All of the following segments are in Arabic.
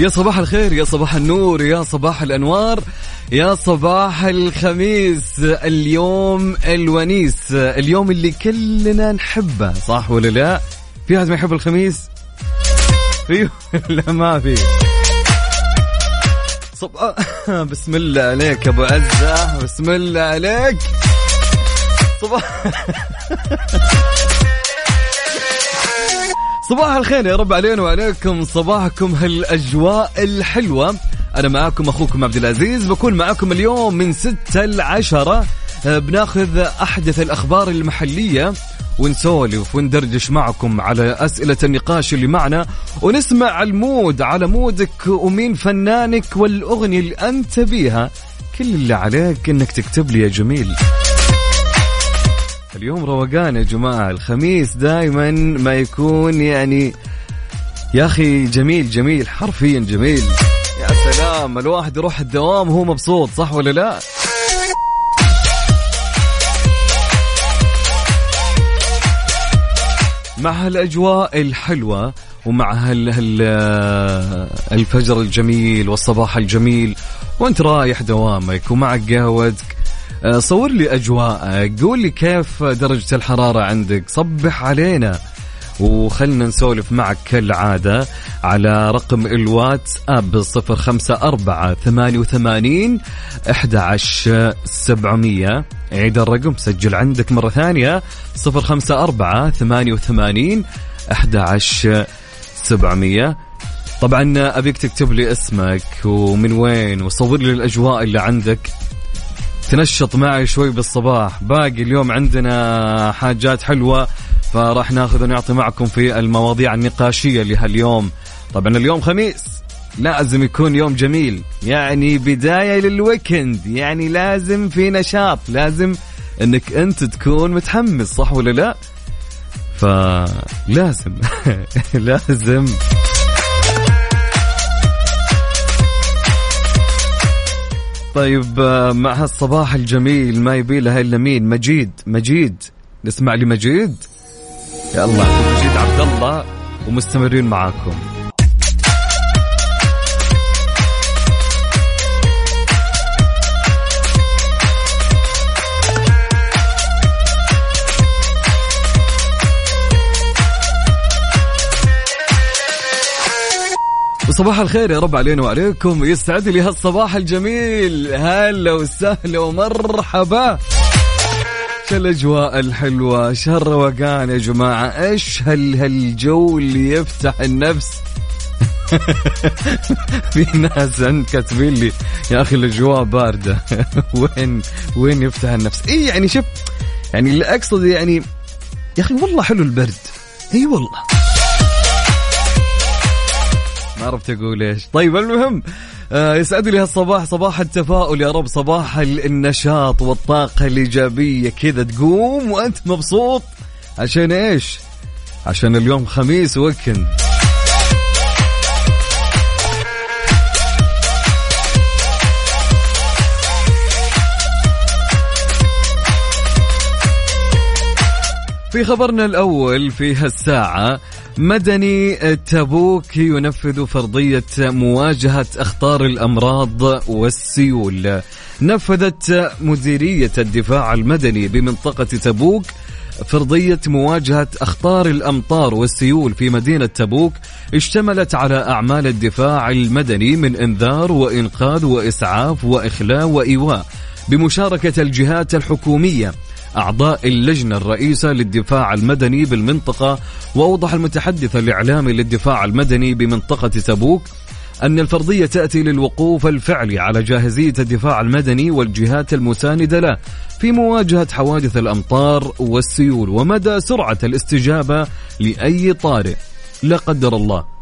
يا صباح الخير يا صباح النور يا صباح الأنوار يا صباح الخميس اليوم الونيس اليوم اللي كلنا نحبه صح ولا لا؟ في أحد ما يحب الخميس؟ أيوه لا ما في؟ صب... بسم الله عليك أبو عزة بسم الله عليك. صباح صباح الخير يا رب علينا وعليكم. صباحكم هالأجواء الحلوة. أنا معاكم أخوكم عبد العزيز بكون معاكم اليوم من 6 ل 10 بناخذ أحدث الأخبار المحلية ونسولف وندردش معكم على أسئلة النقاش اللي معنا. ونسمع المود على مودك ومين فنانك والأغنية اللي أنت بيها. كل اللي عليك إنك تكتب لي يا جميل. اليوم روقان يا جماعة. الخميس دائما ما يكون يعني يا أخي جميل جميل حرفيا جميل. يا سلام الواحد يروح الدوام وهو مبسوط صح ولا لا؟ مع هالأجواء الحلوة ومع هال هال الفجر الجميل والصباح الجميل وأنت رايح دوامك ومعك قهوتك صور لي اجواءك قول لي كيف درجة الحرارة عندك. صبح علينا. وخلنا نسولف معك كالعادة على رقم الواتس أب صفر خمسة أربعة ثمانية وثمانين أحد سبعمية. عيد الرقم سجل عندك مرة ثانية. صفر خمسة أربعة ثمانية وثمانين أحد سبعمية. طبعا أبيك تكتب لي اسمك ومن وين وصور لي الأجواء اللي عندك. تنشط معي شوي بالصباح. باقي اليوم عندنا حاجات حلوة فراح ناخذ ونعطي معكم في المواضيع النقاشية لهاليوم. طبعا اليوم خميس لازم يكون يوم جميل. يعني بداية للويكند يعني لازم في نشاط لازم إنك أنت تكون متحمس صح ولا لا؟ فلازم لازم. طيب آه، مع هالصباح الجميل ما يبي لها إلا مين؟ مجيد مجيد. نسمع لي مجيد يا الله مجيد عبد الله ومستمرين معاكم. صباح الخير يا رب علينا وعليكم. يسعد لي هالصباح الجميل. هلا وسهلا ومرحبا. شو الأجواء الحلوة؟ شو الروقان يا جماعة. إيش هال هالجو اللي يفتح النفس؟ في ناس عند كاتبين لي يا أخي الأجواء باردة. وين وين يفتح النفس؟ اي يعني شوف يعني اللي أقصد يعني يا أخي والله حلو البرد. اي والله. ما عرفت أقول إيش. طيب المهم آه يسعد لي هالصباح صباح التفاؤل يا رب صباح النشاط والطاقة الإيجابية كذا تقوم وأنت مبسوط. عشان إيش؟ عشان اليوم خميس ويكند. في خبرنا الأول في هالساعة مدني تبوك ينفذ فرضية مواجهة أخطار الأمراض والسيول. نفذت مديرية الدفاع المدني بمنطقة تبوك فرضية مواجهة أخطار الأمطار والسيول في مدينة تبوك اشتملت على أعمال الدفاع المدني من إنذار وإنقاذ وإسعاف وإخلاء وإيواء بمشاركة الجهات الحكومية. أعضاء اللجنة الرئيسة للدفاع المدني بالمنطقة وأوضح المتحدث الإعلامي للدفاع المدني بمنطقة تبوك أن الفرضية تأتي للوقوف الفعلي على جاهزية الدفاع المدني والجهات المساندة له في مواجهة حوادث الأمطار والسيول ومدى سرعة الاستجابة لأي طارئ. لا قدر الله.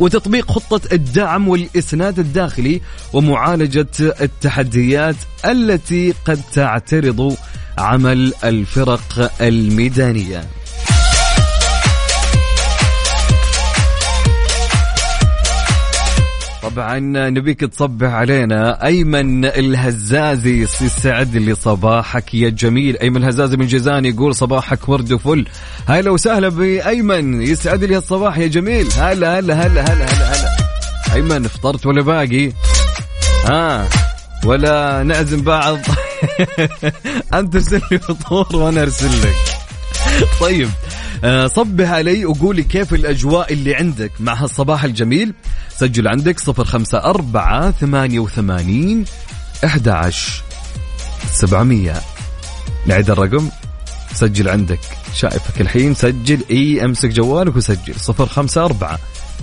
وتطبيق خطة الدعم والإسناد الداخلي ومعالجة التحديات التي قد تعترض عمل الفرق الميدانية. طبعا نبيك تصبح علينا. أيمن الهزازي يسعد لي صباحك يا جميل. أيمن الهزازي من جيزان يقول صباحك ورد وفل. هلا وسهلا بأيمن يسعد لي الصباح يا جميل. هلا هلا هلا هلا هلا هلا أيمن فطرت ولا باقي؟ ها ولا نعزم بعض. أنت ارسل لي فطور وأنا أرسل لك. طيب آه، صبح علي وقولي كيف الأجواء اللي عندك مع هالصباح الجميل. سجل عندك صفر خمسة أربعة ثمانية وثمانين أحد عشر سبعمية. نعيد الرقم. سجل عندك شايفك الحين. سجل إي أمسك جوالك وسجل. صفر خمسة أربعة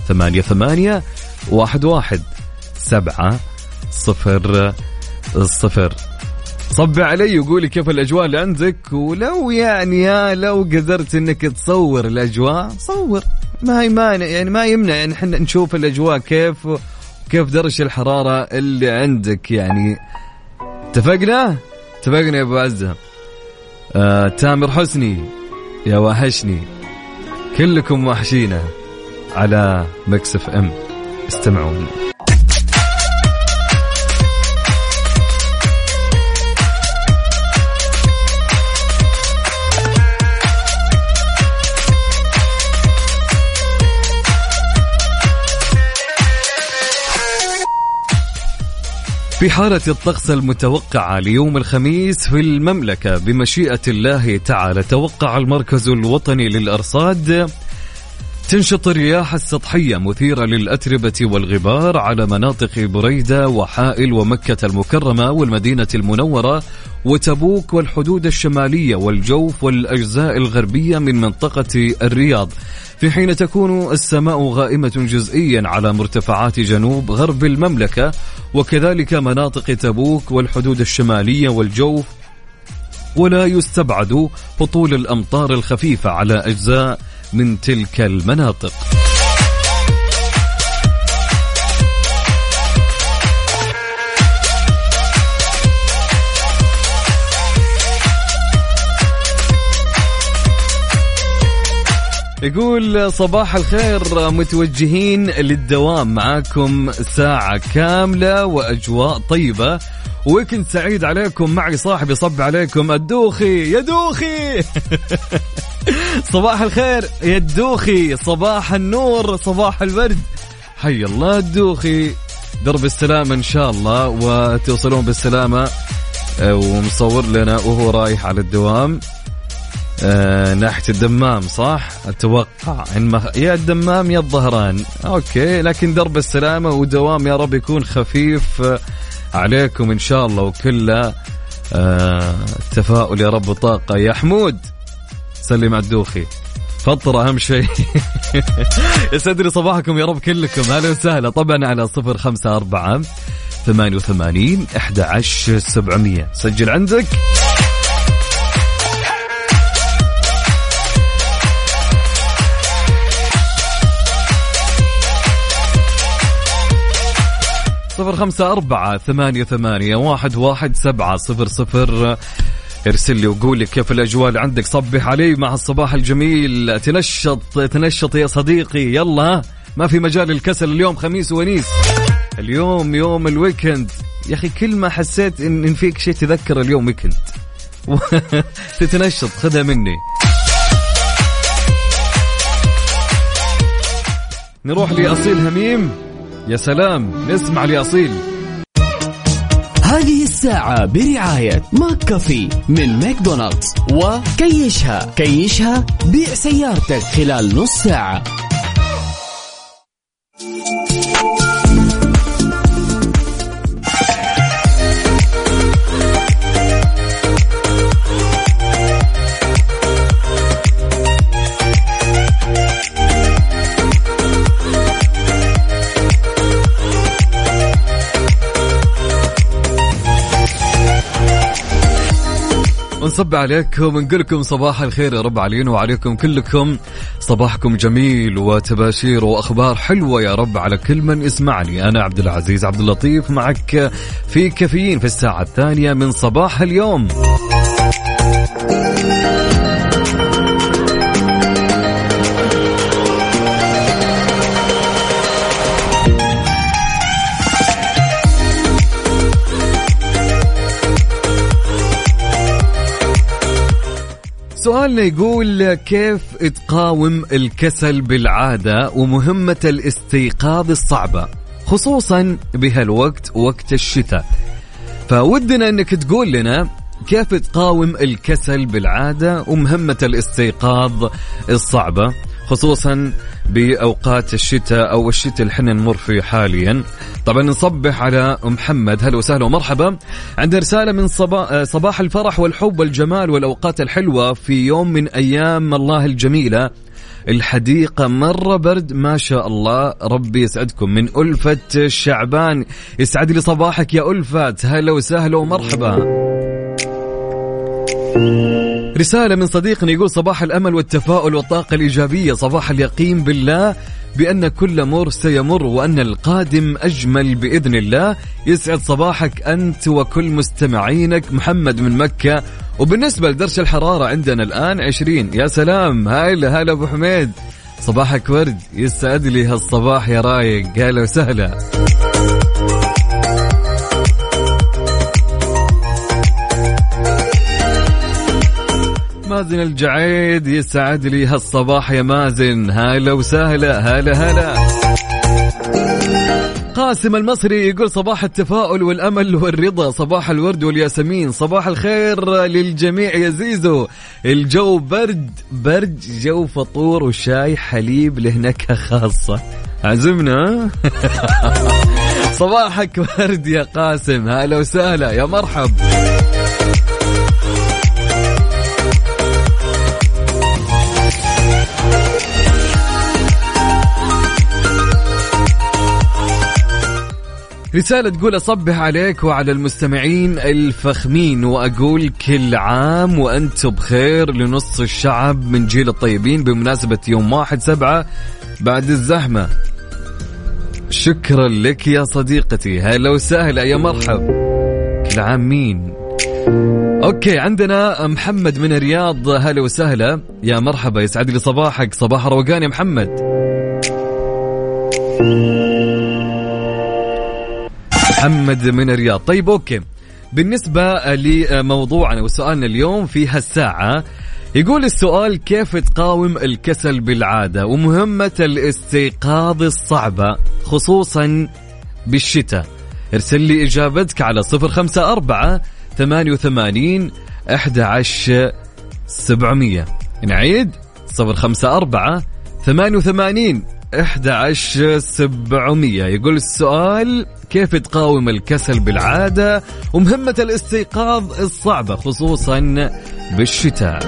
ثمانية ثمانية واحد واحد سبعة صفر صفر. صب علي وقولي كيف الأجواء اللي عندك ولو يعني يا لو قدرت إنك تصور الأجواء صور. ما هي مانع يعني ما يمنع يعني إحنا نشوف الأجواء كيف كيف درجة الحرارة اللي عندك يعني. اتفقنا؟ اتفقنا يا أبو عزة. آه تامر حسني يا وحشني. كلكم وحشينا على Mix FM. استمعوا. في حالة الطقس المتوقعة ليوم الخميس في المملكة بمشيئة الله تعالى توقع المركز الوطني للأرصاد تنشط الرياح السطحية مثيرة للأتربة والغبار على مناطق بريدة وحائل ومكة المكرمة والمدينة المنورة وتبوك والحدود الشمالية والجوف والأجزاء الغربية من منطقة الرياض. في حين تكون السماء غائمة جزئيا على مرتفعات جنوب غرب المملكة وكذلك مناطق تبوك والحدود الشمالية والجوف ولا يستبعد هطول الأمطار الخفيفة على أجزاء من تلك المناطق. يقول صباح الخير متوجهين للدوام. معاكم ساعة كاملة وأجواء طيبة. weekend سعيد عليكم معي صاحبي صبح عليكم الدوخي يا دوخي! صباح الخير يا الدوخي صباح النور صباح الورد. حي الله الدوخي. درب السلامة إن شاء الله وتوصلون بالسلامة. آه، ومصور لنا وهو رايح على الدوام. آه ناحية الدمام صح؟ أتوقع. إن مخ... يا الدمام يا الظهران. okay لكن درب السلامة ودوام يا رب يكون خفيف. آه، عليكم إن شاء الله وكله آه تفاؤل يا رب وطاقة. يا حمود سلم على الدوخي. فطر أهم شيء. يسعد لي صباحكم يا رب كلكم. أهلا وسهلا. طبعا على صفر خمسة أربعة ثمانية وثمانين أحد عشر سبعمية. سجل عندك. صفر خمسة أربعة ثمانية ثمانية واحد واحد سبعة صفر صفر. ارسل لي وقول لي كيف الأجواء اللي عندك. صبح علي مع الصباح الجميل. تنشط تنشط يا صديقي. يلا ما في مجال الكسل اليوم خميس ونيس. اليوم يوم ال weekend. يا أخي كل ما حسيت إن, إن فيك شيء تذكر اليوم weekend. تتنشط خذها مني. نروح لأصيل هميم. يا سلام نسمع لأصيل هذه الساعة برعاية ماك كافي من ماكدونالدز وكيشها. كيشها بيع سيارتك خلال نص ساعة. ونصب عليكم ونقول لكم صباح الخير يا رب علينا وعليكم كلكم. صباحكم جميل وتباشير وأخبار حلوة يا رب على كل من يسمعني. أنا عبد العزيز عبد اللطيف معك في كافيين في الساعة الثانية من صباح اليوم. سؤالنا يقول كيف تقاوم الكسل بالعادة ومهمة الاستيقاظ الصعبة خصوصا بهالوقت وقت الشتاء. فودنا إنك تقول لنا كيف تقاوم الكسل بالعادة ومهمة الاستيقاظ الصعبة خصوصا بأوقات الشتاء أو الشتاء اللي إحنا نمر فيه حاليا. طبعا نصبح على محمد. هلا وسهلا ومرحبا. عنده رسالة من صباح صباح الفرح والحب والجمال والأوقات الحلوة في يوم من أيام الله الجميلة. الحديقة مرة برد ما شاء الله. ربي يسعدكم. من ألفة شعبان. يسعد لي صباحك يا ألفة. هلا وسهلا ومرحبا. رسالة من صديقنا يقول صباح الأمل والتفاؤل والطاقة الإيجابية. صباح اليقين بالله بأن كل مر سيمر وأن القادم أجمل بإذن الله. يسعد صباحك أنت وكل مستمعينك محمد من مكة. وبالنسبة لدرجة الحرارة عندنا الآن 20 يا سلام. هلا هلا أبو حميد. صباحك ورد. يسعد لي هالصباح يا رايق. هلا وسهلا. مازن الجعيد يسعد لي هالصباح يا مازن. هلا وسهلا هلا هلا. قاسم المصري يقول صباح التفاؤل والأمل والرضا صباح الورد والياسمين صباح الخير للجميع يا زيزو. الجو برد برد جو فطور وشاي حليب له نكهه خاصة. عزمنا؟ صباحك ورد يا قاسم. هلا وسهلا يا مرحب. رسالة تقول أصبح عليك وعلى المستمعين الفخمين وأقول كل عام وأنتم بخير لنص الشعب من جيل الطيبين بمناسبة يوم واحد سبعة بعد الزحمة. شكرا لك يا صديقتي. هلا وسهلا يا مرحب. كل عام مين؟ أوكي عندنا محمد من الرياض. هلا وسهلا. يا مرحبا يسعد لي صباحك. صباح روقان يا محمد. محمد من الرياض. طيب أوكي. بالنسبة لموضوعنا وسؤالنا اليوم في هالساعة يقول السؤال كيف تقاوم الكسل بالعادة ومهمة الاستيقاظ الصعبة خصوصا بالشتاء. ارسل لي إجابتك على صفر خمسة أربعة ثمانية وثمانين أحد عشر سبعمية. نعيد صفر خمسة أربعة ثمانية وثمانين 11700 يقول السؤال كيف تقاوم الكسل بالعادة ومهمة الاستيقاظ الصعبة خصوصا بالشتاء؟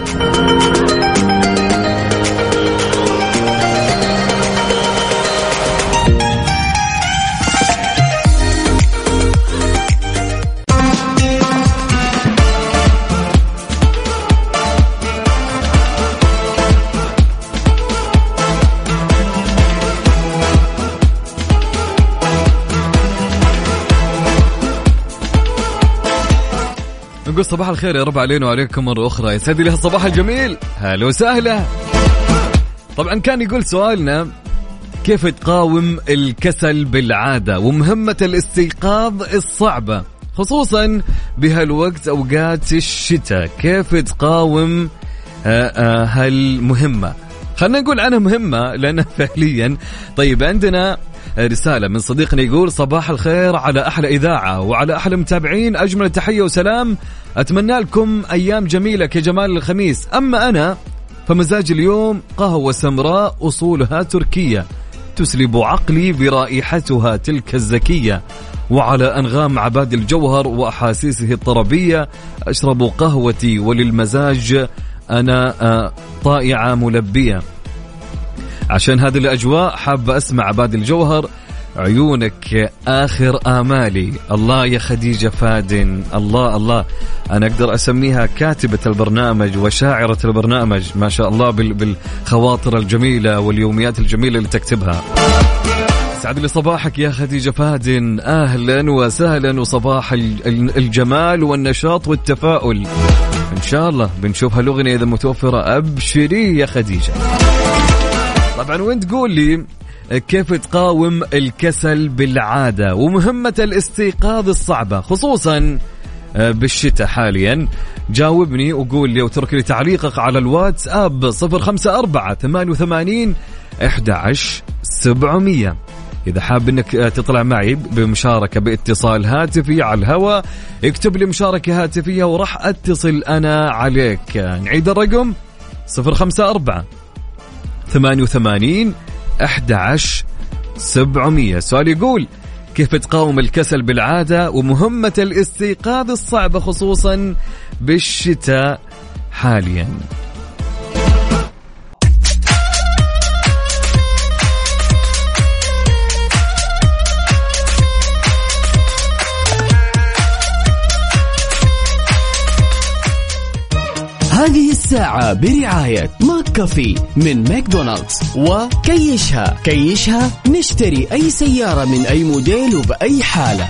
نقول صباح الخير يا رب علينا وعليكم مرة أخرى. يسعد لي الصباح الجميل. هلا وسهلا. طبعا كان يقول سؤالنا كيف تقاوم الكسل بالعادة ومهمة الاستيقاظ الصعبة؟ خصوصا بهالوقت أوقات الشتاء. كيف تقاوم آه، آه، هالمهمة؟ خلينا نقول عنها مهمة لأنها فعليا. طيب عندنا رسالة من صديقنا يقول صباح الخير على أحلى إذاعة وعلى أحلى متابعين. أجمل تحية وسلام أتمنى لكم أيام جميلة كجمال الخميس. أما أنا فمزاج اليوم قهوة سمراء أصولها تركية تسلب عقلي برائحتها تلك الزكية. وعلى أنغام عباد الجوهر وأحاسيسه الطربية أشرب قهوتي وللمزاج أنا آه، طائعة ملبية. عشان هذه الأجواء حابة أسمع عباد الجوهر عيونك آخر آمالي. الله يا خديجة فادن. الله الله. أنا أقدر أسميها كاتبة البرنامج وشاعرة البرنامج. ما شاء الله بال- بالخواطر الجميلة واليوميات الجميلة اللي تكتبها. سعد لي صباحك يا خديجة فادن. أهلا وسهلا وصباح ال- ال- الجمال والنشاط والتفاؤل. إن شاء الله بنشوف هالأغنية إذا متوفرة. أبشري يا خديجة. طبعا وين تقول لي كيف تقاوم الكسل بالعادة ومهمة الاستيقاظ الصعبة خصوصا آه، بالشتاء حاليا. جاوبني وقول لي وترك لي تعليقك على الواتس اب 054 88 11 700 إذا حاب أنك آه، تطلع معي بمشاركة باتصال هاتفي على الهواء اكتب لي مشاركة هاتفية وراح أتصل أنا عليك. نعيد الرقم 054 88 11 700 سؤال يقول كيف تقاوم الكسل بالعادة ومهمة الاستيقاظ الصعبة خصوصا بالشتاء حاليا؟ هذه الساعة برعاية ماك كافي من ماكدونالدز وكيشها. كيشها نشتري أي سيارة من أي موديل وبأي حالة.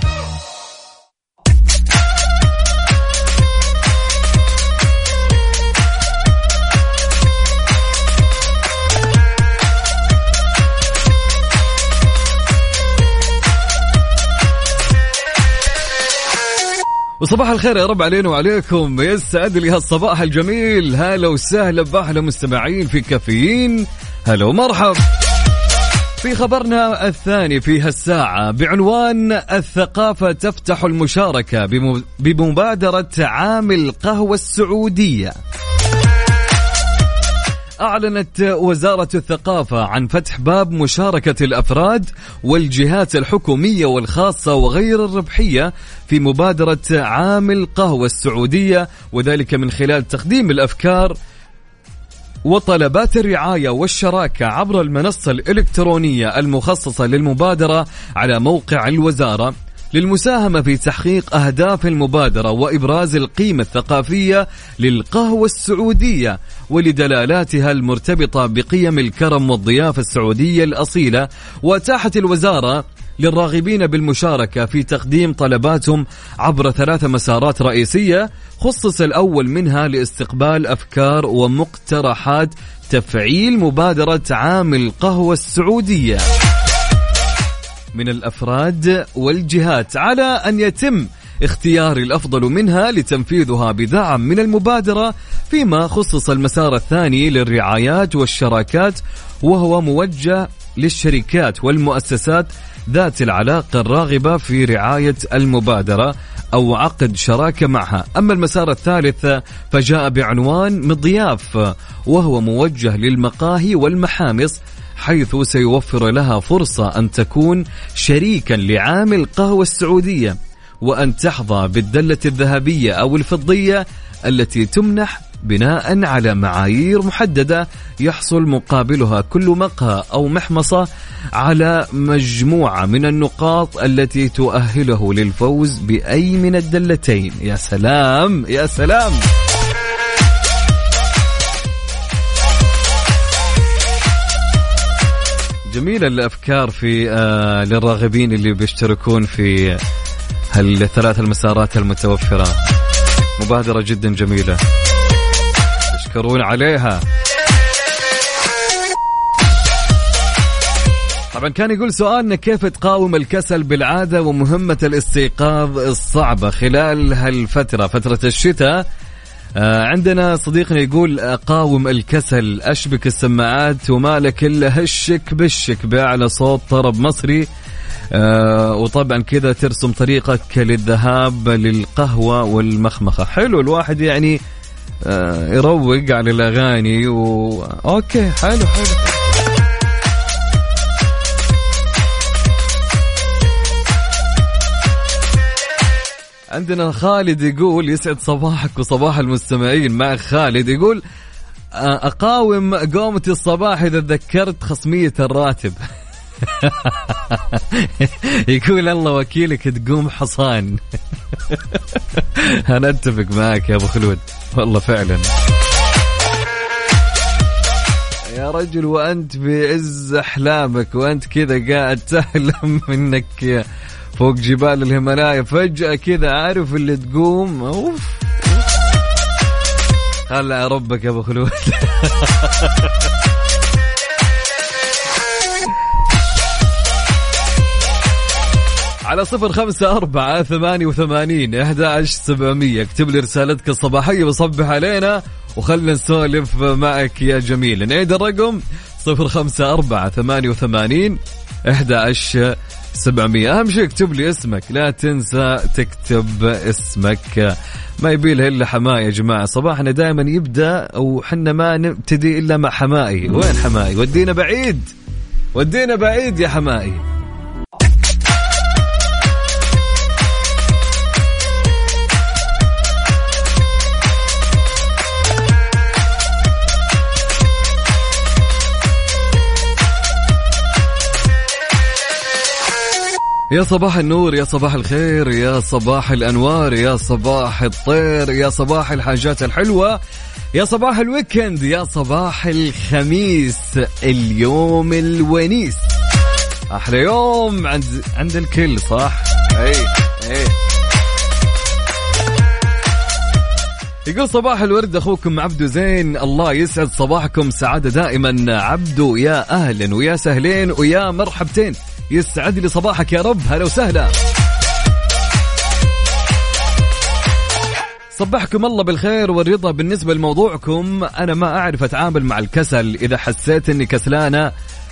وصباح الخير يا رب علينا وعليكم. يسعد لي هالصباح الجميل. هلا وسهلا بأحلى مستمعين في كافيين. هلا ومرحب في خبرنا الثاني في هالساعة بعنوان الثقافة تفتح المشاركة بم- بمبادرة عام القهوة السعودية. أعلنت وزارة الثقافة عن فتح باب مشاركة الأفراد والجهات الحكومية والخاصة وغير الربحية في مبادرة عام القهوة السعودية وذلك من خلال تقديم الأفكار وطلبات الرعاية والشراكة عبر المنصة الإلكترونية المخصصة للمبادرة على موقع الوزارة. للمساهمة في تحقيق أهداف المبادرة وإبراز القيمة الثقافية للقهوة السعودية ولدلالاتها المرتبطة بقيم الكرم والضيافة السعودية الأصيلة وأتاحت الوزارة للراغبين بالمشاركة في تقديم طلباتهم عبر ثلاث مسارات رئيسية خصص الأول منها لاستقبال أفكار ومقترحات تفعيل مبادرة عام القهوة السعودية. من الأفراد والجهات على أن يتم اختيار الأفضل منها لتنفيذها بدعم من المبادرة فيما خصص المسار الثاني للرعايات والشراكات وهو موجه للشركات والمؤسسات ذات العلاقة الراغبة في رعاية المبادرة أو عقد شراكة معها، أما المسار الثالث فجاء بعنوان مضياف وهو موجه للمقاهي والمحامص حيث سيوفر لها فرصة أن تكون شريكا لعام القهوة السعودية وأن تحظى بالدلة الذهبية أو الفضية التي تمنح بناء على معايير محددة يحصل مقابلها كل مقهى أو محمصة على مجموعة من النقاط التي تؤهله للفوز بأي من الدلتين. يا سلام! يا سلام! جميلة الأفكار في آه للراغبين اللي بيشتركون في هالثلاث المسارات المتوفرة. مبادرة جدا جميلة. تشكرون عليها. طبعا كان يقول سؤالنا كيف تقاوم الكسل بالعادة ومهمة الاستيقاظ الصعبة خلال هالفترة؟ فترة الشتاء عندنا صديقنا يقول قاوم الكسل أشبك السماعات وما لك إلا هشك بشك بأعلى صوت طرب مصري. آه وطبعا كذا ترسم طريقك للذهاب للقهوة والمخمخة. حلو الواحد يعني آه يروق على الأغاني و... أوكي حلو حلو. عندنا خالد يقول يسعد صباحك وصباح المستمعين مع خالد يقول أقاوم قومة الصباح إذا تذكرت خصمية الراتب. يقول الله وكيلك تقوم حصان. أنا أتفق معك يا أبو خلود. والله فعلا. يا رجل وأنت في عز أحلامك وأنت كذا قاعد تحلم إنك فوق جبال الهيمالايا. فجأة كذا عارف اللي تقوم؟ أوف. هلا ربك يا أبو خلود. على صفر خمسة أربعة ثمانية وثمانين إحدى سبعمية. اكتب لي رسالتك الصباحية وصبح علينا وخلنا نسولف معك يا جميل. نعيد الرقم صفر خمسة أربعة ثمانية وثمانين إحدى سبعمية. أهم شيء اكتب لي اسمك. لا تنسى تكتب اسمك. ما يبيله إلا حماي يا جماعة. صباحنا دائما يبدأ وحنا ما نبتدي إلا مع حمائي وين حمائي ودينا بعيد. ودينا بعيد يا حمائي يا صباح النور يا صباح الخير يا صباح الأنوار يا صباح الطير يا صباح الحاجات الحلوة يا صباح الويكند يا صباح الخميس اليوم الونيس. أحلى يوم عند عند الكل صح؟ اي اي يقول صباح الورد أخوكم عبدو زين. الله يسعد صباحكم سعادة دائما. عبدو يا أهلا ويا سهلين ويا مرحبتين. يسعد لي صباحك يا رب. هلا وسهلا. صبحكم الله بالخير والرضا. بالنسبة لموضوعكم أنا ما أعرف أتعامل مع الكسل. إذا حسيت أني كسلانة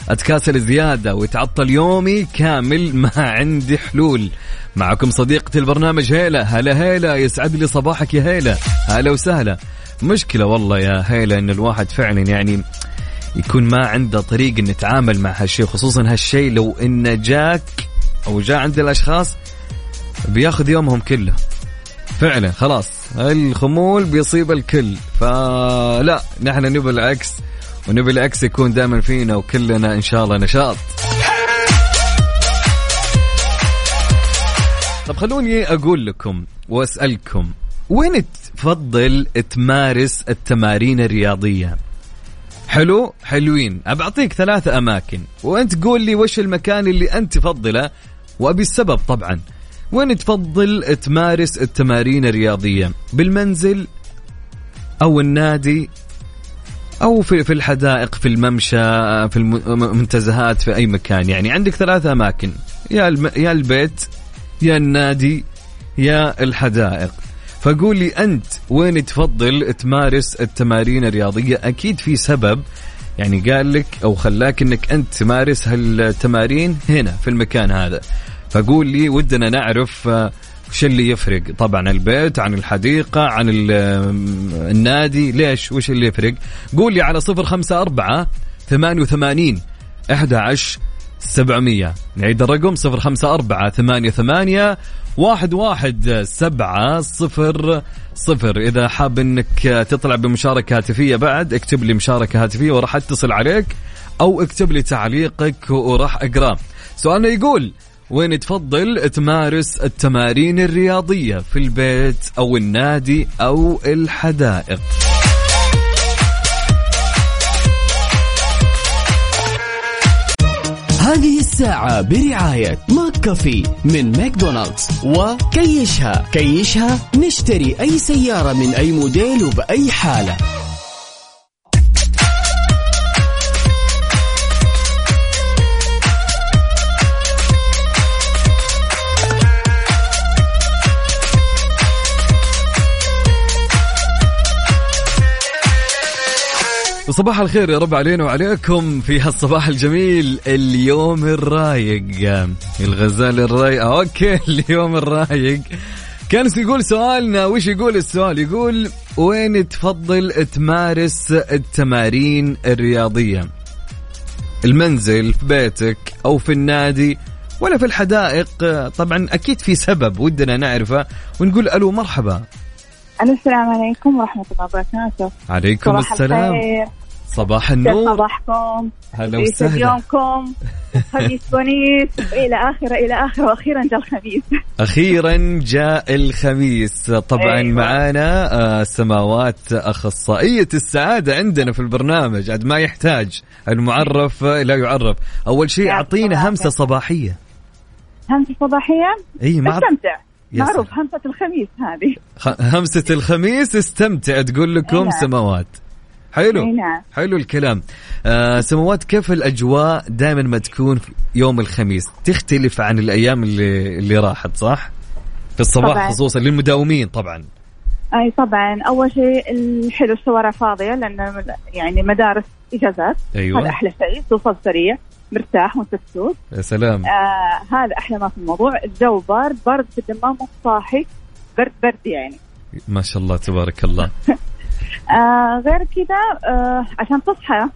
أتكاسل زيادة ويتعطل يومي كامل ما عندي حلول. معكم صديقتي البرنامج هيلة. هلا هيلة يسعد لي صباحك يا هيلة. هلا وسهلا. مشكلة والله يا هيلة أن الواحد فعلا يعني يكون ما عنده طريق انه يتعامل مع هالشيء خصوصا هالشيء لو إنه جاك أو جاء عند الأشخاص بياخذ يومهم كله. فعلا خلاص الخمول بيصيب الكل. فلا نحن نبي العكس ونبي العكس يكون دائما فينا وكلنا إن شاء الله نشاط. طب خلوني أقول لكم وأسألكم وين تفضل تمارس التمارين الرياضية؟ حلو حلوين. أبعطيك ثلاثة أماكن. وأنت قول لي وش المكان اللي أنت تفضله وأبي السبب طبعا. وين تفضل تمارس التمارين الرياضية؟ بالمنزل أو النادي أو في في الحدائق في الممشى في المنتزهات في أي مكان. يعني عندك ثلاثة أماكن. يا يا البيت يا النادي يا الحدائق. فقول لي أنت وين تفضل تمارس التمارين الرياضية؟ أكيد في سبب يعني قال لك أو خلاك أنك أنت تمارس هالتمارين هنا في المكان هذا. فقول لي ودنا نعرف آه، وش اللي يفرق؟ طبعا البيت عن الحديقة عن النادي ليش؟ وش اللي يفرق؟ قول لي على صفر خمسة أربعة ثمانية وثمانين أحد عشر سبعمية. نعيد الرقم صفر خمسة أربعة ثمانية ثمانية واحد واحد سبعة صفر صفر. إذا حاب أنك تطلع بمشاركة هاتفية بعد اكتب لي مشاركة هاتفية وراح أتصل عليك أو اكتب لي تعليقك وراح أقرأ. سؤالنا يقول وين تفضل تمارس التمارين الرياضية في البيت أو النادي أو الحدائق؟ هذه الساعة برعاية ماك كافي من ماكدونالدز. وكيشها. كيشها نشتري أي سيارة من أي موديل وبأي حالة. صباح الخير يا رب علينا وعليكم في هالصباح الجميل اليوم الرايق. الغزال الرايق. أوكي اليوم الرايق. كان يقول سؤالنا؟ وش يقول السؤال؟ يقول وين تفضل تمارس التمارين الرياضية؟ المنزل في بيتك أو في النادي ولا في الحدائق؟ طبعا أكيد في سبب ودنا نعرفه ونقول ألو مرحبا. ألو السلام عليكم ورحمة الله وبركاته. عليكم صباح السلام. الخير. صباح النور. صباحكم؟ هلا وسهلا. يومكم؟ خميس ونيس. إلى اخره إلى اخره وأخيرا جاء الخميس. أخيرا جاء الخميس. طبعا أيوة. معانا آه، سماوات أخصائية السعادة عندنا في البرنامج. عاد ما يحتاج. المعرف لا يعرف. أول شيء أعطينا همسة صباحية. همسة صباحية؟ اي ما استمتع معروف. همسة الخميس هذه. همسة الخميس استمتع تقول لكم نعم. سماوات حلو نعم. حلو الكلام. آه سماوات كيف الأجواء دائما ما تكون في يوم الخميس؟ تختلف عن الأيام اللي اللي راحت صح؟ في الصباح طبعاً. خصوصا للمداومين طبعا. أي طبعا. أول شيء الحلو الشوارع فاضية لأن يعني مدارس إجازات. أيوة. هذا أحلى شيء توصل سريع مرتاح وانت تسوق يا سلام. آه هذا أحلى ما في الموضوع. الجو بارد برد في الدمام مو صاحي برد برد يعني. ما شاء الله تبارك الله. آه غير كذا آه عشان تصحى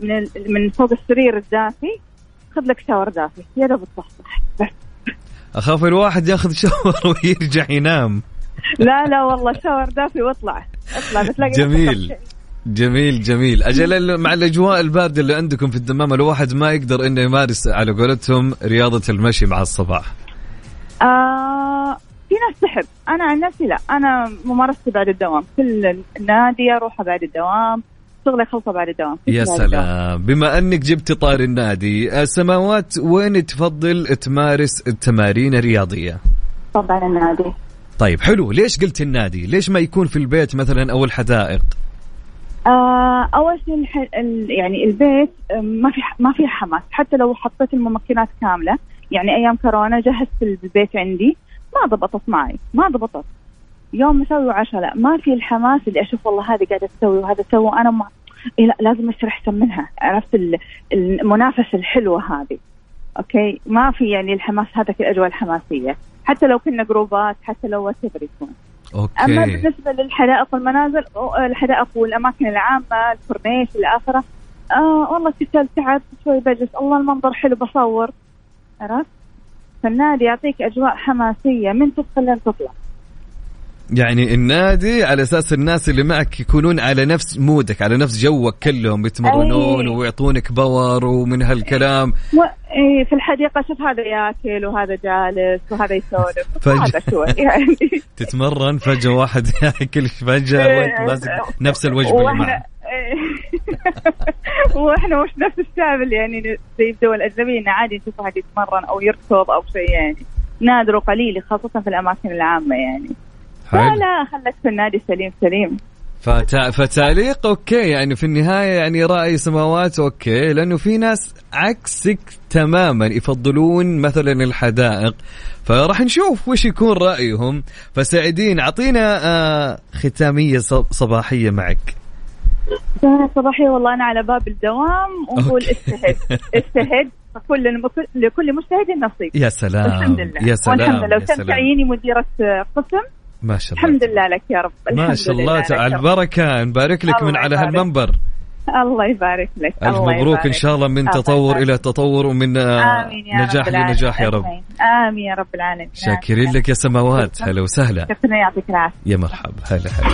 من من فوق السرير الدافي خذ لك شاور دافي. يا دوب تصحصح بس أخاف الواحد ياخذ شاور ويرجع ينام. لا لا والله شاور دافي واطلع. اطلع بتلاقي جميل. جميل جميل. أجل مع الأجواء الباردة اللي عندكم في الدمام الواحد ما يقدر إنه يمارس على قولتهم رياضة المشي مع الصباح. آه في ناس تحب. أنا عن نفسي لا. أنا ممارستي بعد الدوام. كل النادي أروحه بعد الدوام. شغلي خلصه بعد الدوام. يا. سلام. بما أنك جبت طار النادي آه، سماوات وين تفضل تمارس التمارين الرياضية؟ طبعا النادي. طيب حلو. ليش قلت النادي؟ ليش ما يكون في البيت مثلا أو الحدائق؟ آه أول شيء. يعني البيت ما في ما في حماس. حتى لو حطيت الممكنات كاملة يعني أيام كورونا جهزت البيت عندي ما ضبطت معي ما ضبطت. يوم مسوي عشاء لا ما في الحماس اللي أشوف والله هذه قاعدة تسوي وهذا سوى أنا ما إيه لا لازم اشتري احسن منها. عرفت ال- المنافسة الحلوة هذه. okay؟ ما في يعني الحماس هذا في الاجواء الحماسية. حتى لو كنا جروبات حتى لو وات يكون أما okay بالنسبة للحدائق والمنازل الحدائق والأماكن العامة الكورنيش إلى اخره آه والله كسلت تعبت شوي بجلس. الله المنظر حلو بصور. عرفت؟ فالنادي يعطيك أجواء حماسية من تدخل لين تطلع يعني النادي على أساس الناس اللي معك يكونون على نفس mood ك على نفس جوك كلهم يتمرنون أي. ويعطونك power ومن هالكلام. و... إيه في الحديقة شوف هذا ياكل وهذا جالس وهذا يسولف. فج- يعني. تتمرن فجأة واحد ياكل فجأة وانت ماسك نفس الوجبة اللي معه. إيه. وإحنا مش نفس الشعب اللي يعني زي الدول الأجنبية إنه عادي نشوف واحد يتمرن أو يركض أو شيء يعني. نادر وقليل خاصة في الأماكن العامة يعني. لا لا خلك في النادي سليم سليم. فتا... فتعليق okay. يعني في النهاية يعني رأي سماوات okay. لأنه في ناس عكسك تماما يفضلون مثلا الحدائق. فراح نشوف وش يكون رأيهم. فسعيدين أعطينا آه ختامية صباحية معك. الصباحية والله أنا على باب الدوام ونقول أوكي. اجتهد اجتهد فكل الم- لكل مجتهد نصيب. يا سلام. الحمد لله. يا سلام والحمد لله. يا لو تم سلام. تعييني مديرة قسم ما شاء الله. الحمد لله لك يا رب. ما شاء لله الله تعالى. البركة. نبارك لك من على. هالمنبر. الله يبارك لك. الله مبروك إن يبارك. شاء الله من تطور. إلى تطور ومن آه، نجاح. لنجاح يا رب. آمين يا رب العالمين. شاكرين لك يا سماوات. هلا وسهلا. شكرا يعطيك العافية. يا مرحبا. هلا هلا.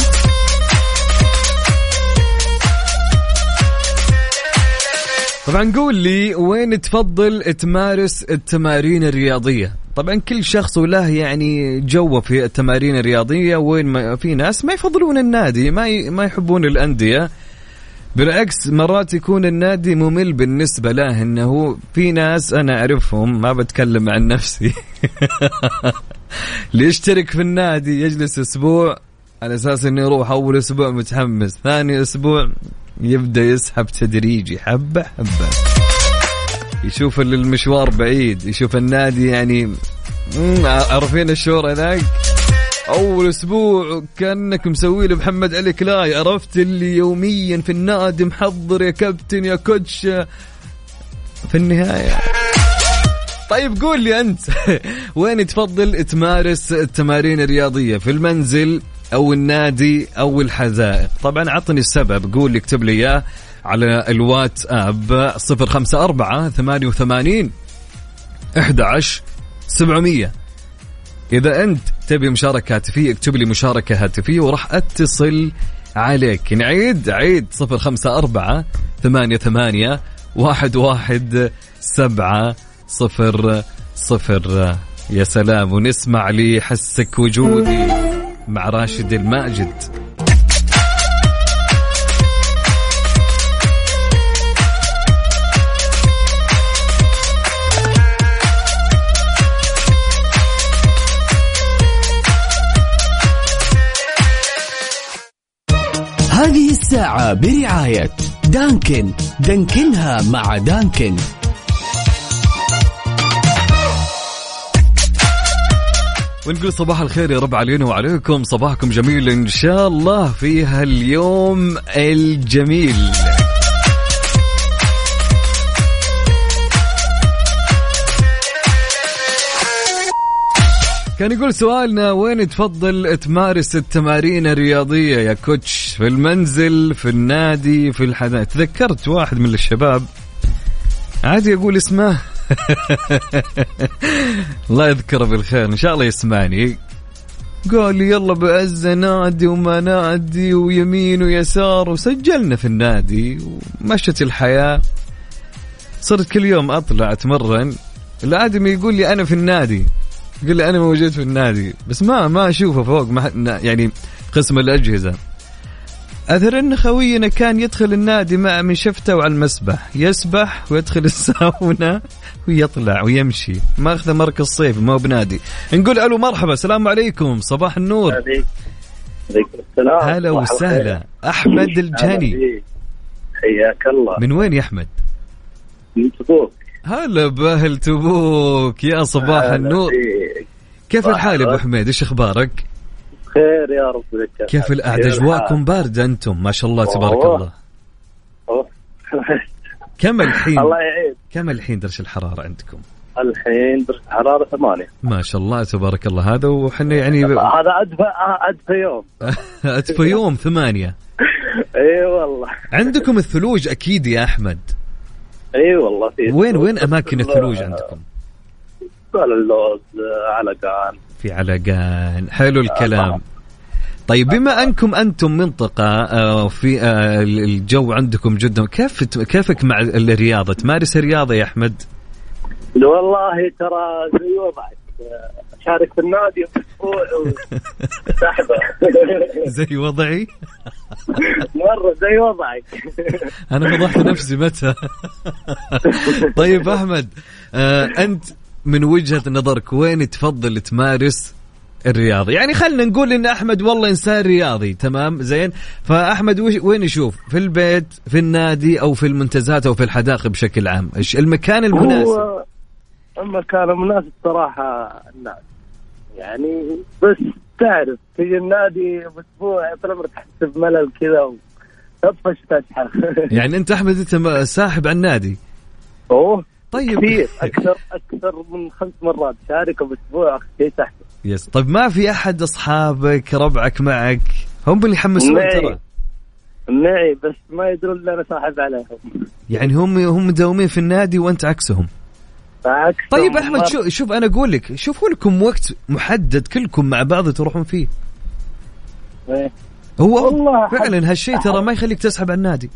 طبعا قول لي وين تفضل تمارس التمارين الرياضية؟ طبعا كل شخص وله يعني جوه في التمارين الرياضية وين ما في ناس ما يفضلون النادي ما. ما يحبون الأندية بالعكس مرات يكون النادي ممل بالنسبة له إنه في ناس أنا أعرفهم ما بتكلم عن نفسي اللي يشترك في النادي يجلس أسبوع على أساس إنه يروح أول أسبوع متحمس ثاني أسبوع يبدأ يسحب تدريجي حبة حبة يشوف ال- المشوار بعيد يشوف النادي يعني عارفين الشعور هذاك أول أسبوع كأنك مسوي له محمد علي كلاي عرفت اللي يوميا في النادي محضر يا كابتن يا كوتش. في النهاية. طيب قول لي أنت وين تفضل تمارس التمارين الرياضية؟ في المنزل أو النادي أو الحدائق طبعا عطني السبب قول لي اكتب لي إياه. على الواتس آب 054 88 11 700 إذا أنت تبي مشاركة هاتفية اكتب لي مشاركة هاتفية وراح أتصل عليك. نعيد عيد صفر خمسة أربعة ثمانية ثمانية واحد واحد سبعة صفر صفر. يا سلام ونسمع لي حسك وجودي مع راشد الماجد. هذه الساعة برعاية دانكن. دانكنها مع دانكن. ونقول صباح الخير يا رب علينا وعليكم. صباحكم جميل إن شاء الله في هاليوم الجميل. كان يقول سؤالنا وين تفضل تمارس التمارين الرياضية يا كوتش؟ في المنزل في النادي في الحدائق تذكرت واحد من الشباب عادي أقول اسمه؟ الله يذكره بالخير إن شاء الله يسمعني. قال لي يلا بعز نادي وما نادي ويمين ويسار. وسجلنا في النادي ومشت الحياة. صرت كل يوم أطلع أتمرن. الآدمي يقول لي أنا في النادي. يقول لي أنا موجود في النادي. بس ما ما أشوفه فوق ما يعني قسم الأجهزة. أثر أن خوينا كان يدخل النادي مع من شفته وعلى المسبح. يسبح ويدخل الساونا ويطلع ويمشي. ماخذه مركز صيف ما هو بنادي. نقول ألو مرحبا السلام عليكم. صباح النور. هلا وسهلا. أحمد الجهني. حياك الله. من وين يا أحمد؟ من تبوك. هلا بأهل تبوك. يا صباح النور. كيف الحال يا الخير. حميد إيش أخبارك؟ خير يا رب لك. كيف القعدة؟ أجواءكم باردة أنتم ما شاء الله تبارك أوه. الله. أوه. كم الحين؟ الله يعين. كم الحين درجة الحرارة عندكم؟ الحين درجة حرارة ثمانية. ما شاء الله تبارك الله. هذا وحنا يعني هذا أدفى أدفى يوم. اتفى يوم ثمانية. إي والله. عندكم الثلوج أكيد يا أحمد. إي والله في وين وين أماكن الثلوج عندكم؟ اللوز علقان في علقان حلو الكلام. طيب بما أنكم أنتم منطقه آه، في آه، الجو عندكم جدا كيف كيفك مع الرياضة؟ تمارس الرياضة يا أحمد؟ والله ترى زي وضعك. شارك في النادي أسبوع وسحبه. زي وضعي؟ مرة زي وضعك. أنا فضحت نفسي متى؟ طيب أحمد آه أنت من وجهة نظرك وين تفضل تمارس الرياضة؟ يعني خلينا نقول إن أحمد والله إنسان رياضي تمام؟ زين؟ فأحمد وين يشوف؟ في البيت في النادي أو في المنتزهات أو في الحدائق بشكل عام. إيش المكان المناسب؟ هو المكان المناسب صراحة النادي. يعني بس تعرف تجي النادي بأسبوع طول عمرك تحس بملل كذا وتطفش تسحب يعني أنت أحمد أنت ساحب على النادي. أوه. طيب. كثير أكثر أكثر من خمس مرات. شاركه بأسبوع شيء سحب يس طيب ما في أحد أصحابك ربعك معك؟ هم اللي يحمسون. ترى. معي بس ما يدرون إن أنا صاحب عليهم. يعني هم هم مداومين في النادي وأنت عكسهم. عكس طيب أحمد شوف شوف أنا أقول لك شوفوا لكم وقت محدد كلكم مع بعض تروحون فيه. إيه. هو والله فعلا هالشيء ترى ما يخليك تسحب على النادي.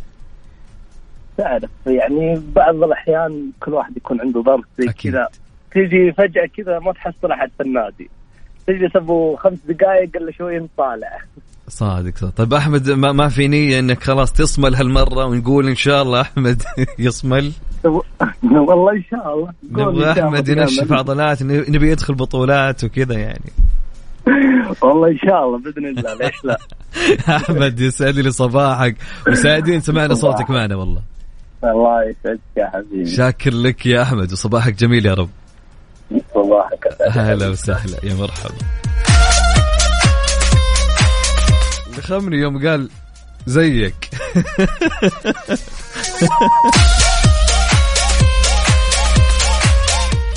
تعرف. يعني بعض الأحيان كل واحد يكون عنده ضغط زي. كذا. تيجي فجأة كذا ما تحصل أحد في النادي. تجلس أبو خمس دقائق إلا شوي نطالع. صادق صادق. طيب أحمد ما, ما في نية إنك خلاص تصمل هالمرة ونقول إن شاء الله أحمد يصمل؟ والله إن شاء الله. نبغى أحمد ينشف بنعمل. عضلات نبي يدخل بطولات وكذا يعني. والله إن شاء الله بإذن الله. ليش لا؟ أحمد يسعد لي صباحك وسعيدين سمعنا صوتك معنا والله. الله يسعدك يا حبيبي. شاكر لك يا أحمد وصباحك جميل يا رب. صباحك أسعد. هلا وسهلا يا مرحبا. لخمني يوم قال زيك.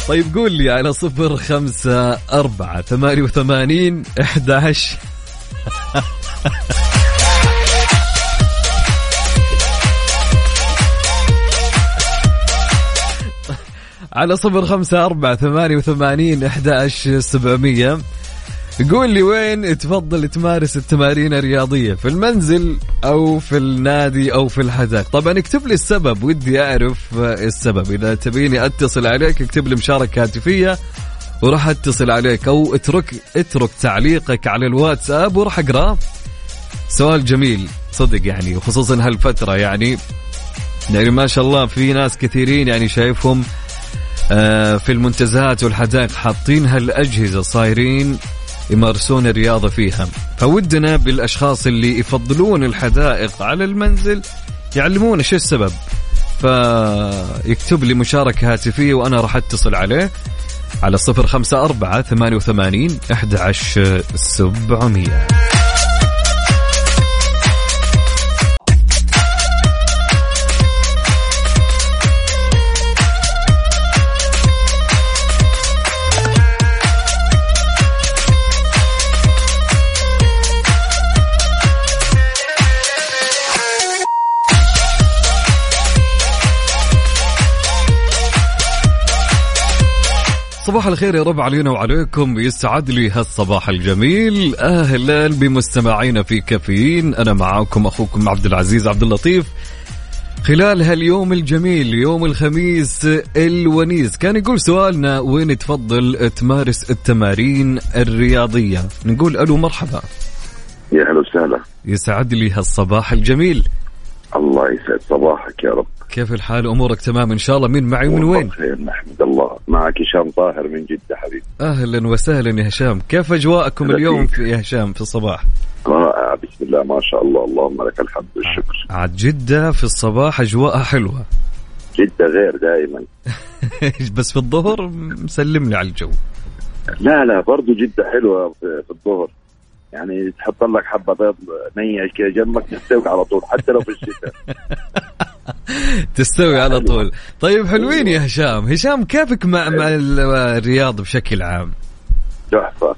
طيب قول لي على صفر خمسة أربعة ثمانية وثمانين أحد على صفر خمسة أربعة ثمانية وثمانين أحد سبعمية. قول لي وين تفضل تمارس التمارين الرياضية في المنزل أو في النادي أو في الحدائق طبعا اكتب لي السبب ودي أعرف السبب. إذا تبيني أتصل عليك اكتب لي مشاركة هاتفية وراح أتصل عليك أو اترك اترك تعليقك على الواتساب وراح أقراه سؤال جميل صدق يعني وخصوصا هالفترة يعني. يعني ما شاء الله في ناس كثيرين يعني شايفهم في المنتزهات والحدائق حاطين هالأجهزة صايرين يمارسون الرياضة فيها. فودنا بالأشخاص اللي يفضلون الحدائق على المنزل يعلمونا شو السبب. فيكتب لي مشاركة هاتفية وأنا راح أتصل عليه على صفر خمسة أربعة ثمانية وثمانين أحد عشر سبعمية. صباح الخير يا رب علينا وعليكم يسعد لي هالصباح الجميل. أهلا بمستمعينا في كافيين أنا معاكم أخوكم عبد العزيز عبد اللطيف. خلال هاليوم الجميل يوم الخميس الونيس كان يقول سؤالنا وين تفضل تمارس التمارين الرياضية؟ نقول ألو مرحبا. يا أهلا وسهلا. يسعد لي هالصباح الجميل. الله يسعد صباحك. رب كيف الحال؟ أمورك تمام إن شاء الله. مين معي ومن وين؟ بخير نحمد الله. معك هشام طاهر من جدة حبيبي. أهلا وسهلا يا هشام. كيف أجواءكم هلا اليوم. في يا هشام في الصباح؟ رائع بسم الله ما شاء الله. اللهم لك الحمد والشكر. عاد جدة في الصباح أجواءها حلوة. جدة غير دائما. بس في الظهر مسلم لي على الجو. لا لا برضو جدة حلوة في, الظهر. يعني تحط لك حبة بيض نية جنبك تستوي على طول حتى لو في الشتاء. تستوي على. طول. طيب حلوين يا هشام. هشام كيفك مع, مع ال- الرياض بشكل عام؟ تحفة.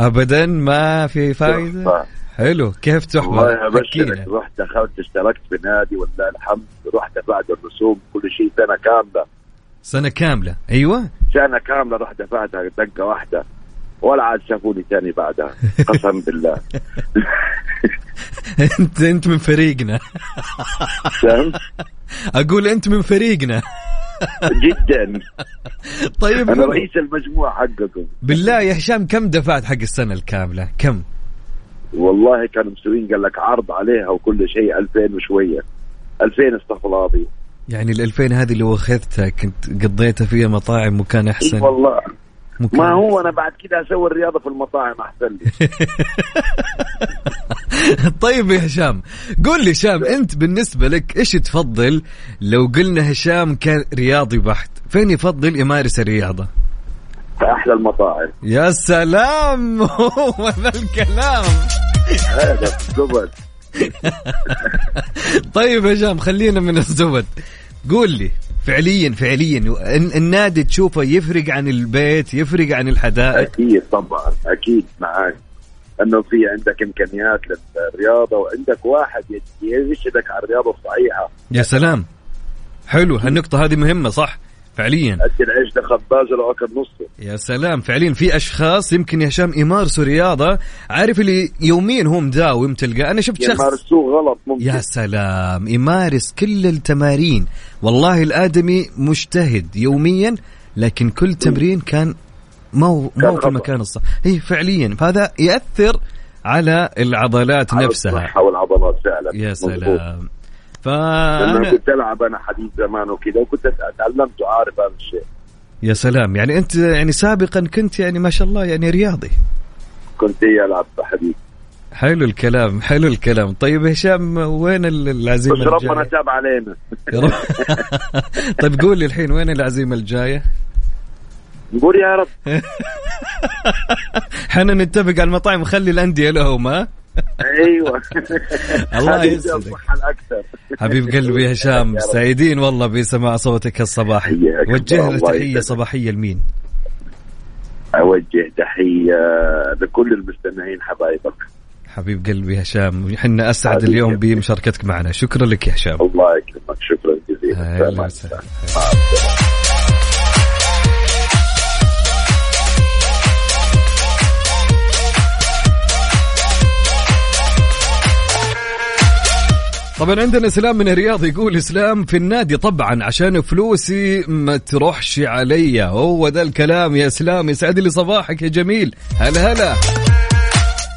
ابدا ما في فايدة؟ تحفة حلو. كيف والله تحفه ابشرك حكينا. رحت دخلت اشتركت في نادي ولله الحمد. رحت بعد الرسوم كل شيء سنة كاملة. سنة كاملة. أيوه. سنة كاملة رحت دفعتها دقة واحدة. ولا عاد شافوني تاني بعدها. قسم بالله. انت أنت من فريقنا؟ أقول أنت من فريقنا. جدا. طيب أنا. رئيس المجموعة حقكم. بالله يا هشام كم دفعت حق السنة الكاملة؟ كم؟ والله كانوا مسوين قال لك عرض عليها وكل شيء 2000 وشوية. 2000 استغفر الله العظيم. يعني ال 2000 هذه اللي اخذتها كنت قضيتها فيها مطاعم وكان أحسن. والله. ما هو أنا بعد كده أسوي الرياضة في المطاعم أحسن لي. طيب يا هشام قول لي هشام أنت بالنسبة لك إيش تفضل لو قلنا هشام كان رياضي بحت؟ فين يفضل يمارس الرياضة؟ في أحلى المطاعم. يا سلام! هو ذا الكلام. هذا الزبد. طيب يا هشام خلينا من الزبد. قول لي فعليا فعليا. الن- النادي تشوفه يفرق عن البيت يفرق عن الحدائق. أكيد طبعا أكيد معاك. إنه في عندك إمكانيات للرياضة وعندك واحد يرشدك على الرياضة الصحيحة. يا سلام. حلو هالنقطة هذه مهمة صح؟ فعليا. ادي العيش ده خباز لو أكل نصه. يا سلام فعليا في أشخاص يمكن يا هشام يمارسوا رياضة عارف اللي يوميا هو مداوم تلقى أنا شفت شخص يمارسوه غلط ممكن. يا سلام يمارس كل التمارين. والله الآدمي مجتهد يوميا لكن كل تمرين كان مو مو في. المكان الصح. هي فعليا فهذا يأثر على العضلات على نفسها. الصحة والعضلات فعلا. يا. سلام. لأن فأنا كنت ألعب أنا حديث زمان وكذا وكنت تعلمت وعارف هذا الشيء. يا سلام. يعني أنت يعني سابقا كنت يعني ما شاء الله يعني رياضي. كنت هي ألعب حديث حلو الكلام حلو الكلام. طيب هشام وين ال- العزيمة بس ربنا تاب علينا. طيب قول لي الحين وين العزيمة الجاية؟ نقول يا رب. إحنا نتفق على المطاعم وخلي الأندية لهم ها؟ أيوه. الله يسعدك. حبيب قلبي هشام. سعيدين والله بسماع صوتك الصباحي. حياك وجه الله تحية. صباحية لمين؟ أوجه تحية لكل المستمعين حبايبك. حبيب قلبي هشام إحنا أسعد. اليوم بمشاركتك معنا. شكرا لك يا هشام. الله يكرمك شكرا جزيلا. طبعا عندنا اسلام من الرياض يقول إسلام في النادي طبعا عشان فلوسي ما تروحش علي. هو ذا الكلام يا إسلام يسعد لي صباحك يا جميل. هلا هلا.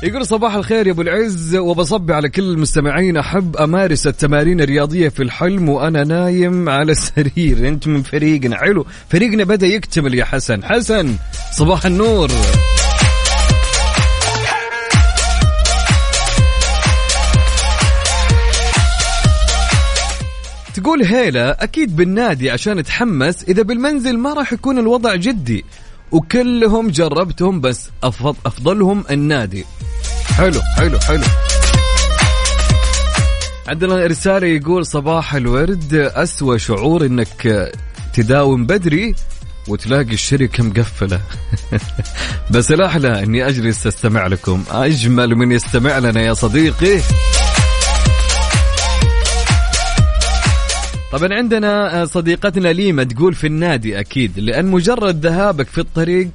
يقول صباح الخير يا أبو العز وبصبي على كل المستمعين. أحب أمارس التمارين الرياضية في الحلم وأنا نايم على السرير. أنت من فريقنا. حلو فريقنا بدأ يكتمل يا حسن. حسن صباح النور. تقول هيلا أكيد بالنادي عشان أتحمس إذا بالمنزل ما راح يكون الوضع جدي. وكلهم جربتهم بس أفضل أفضلهم النادي. حلو حلو حلو. عندنا رسالة يقول صباح الورد أسوأ شعور إنك تداوم بدري وتلاقي الشركة مقفلة. بس الأحلى إني أجلس أستمع لكم. أجمل من يستمع لنا يا صديقي. طبعا عندنا صديقتنا ليما تقول في النادي أكيد لأن مجرد ذهابك في الطريق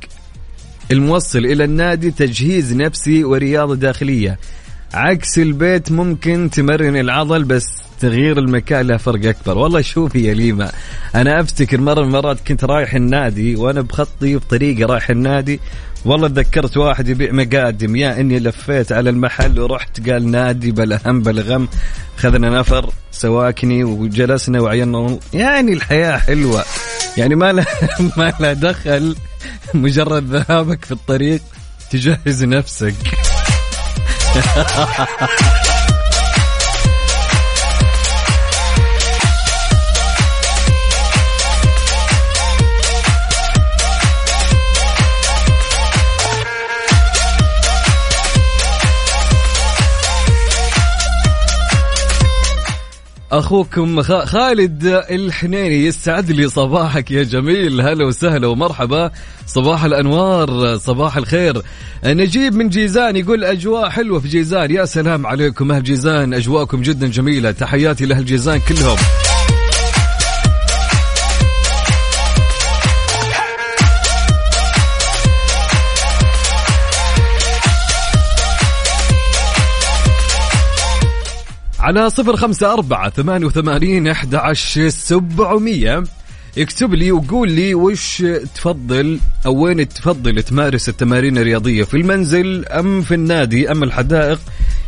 الموصل إلى النادي تجهيز نفسي ورياضة داخلية. عكس البيت ممكن تمرن العضل بس تغيير المكان له فرق أكبر. والله شوفي يا ليما أنا أفتكر مرة من المرات كنت رايح النادي وأنا بخطي بطريقة رايح النادي والله تذكرت واحد يبيع مقادم. يا إني لفيت على المحل ورحت قال نادي بلا هم بلا غم خذنا نفر سواكني وجلسنا وعينا يعني الحياة حلوة. يعني ما لا ما لا دخل مجرد ذهابك في الطريق تجهز نفسك. أخوكم خالد الحنيني يسعد لي صباحك يا جميل. هلا وسهلا ومرحبا. صباح الأنوار صباح الخير. نجيب من جيزان يقول أجواء حلوة في جيزان. يا سلام عليكم أهل جيزان أجواءكم جدا جميلة. تحياتي لأهل جيزان كلهم. على صفر خمسة أربعة ثمانية وثمانين أحد عشر سبعمية. اكتب لي وقول لي وش تفضل أو وين تفضل تمارس التمارين الرياضية في المنزل أم في النادي أم الحدائق؟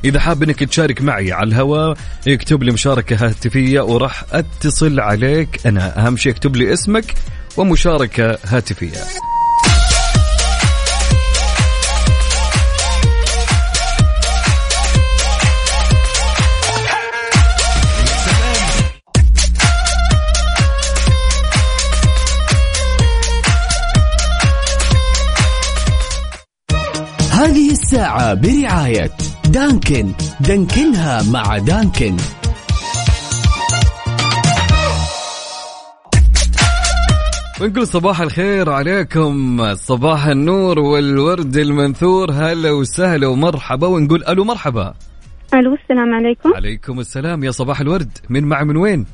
إذا حاب أنك تشارك معي على الهواء اكتب لي مشاركة هاتفية وراح أتصل عليك أنا. أهم شيء اكتب لي اسمك ومشاركة هاتفية. الساعة برعاية دانكن. دانكنها مع دانكن. ونقول صباح الخير عليكم. صباح النور والورد المنثور. هلا وسهلا ومرحبا ونقول ألو مرحبا. ألو السلام عليكم. عليكم السلام. يا صباح الورد. من معي من وين؟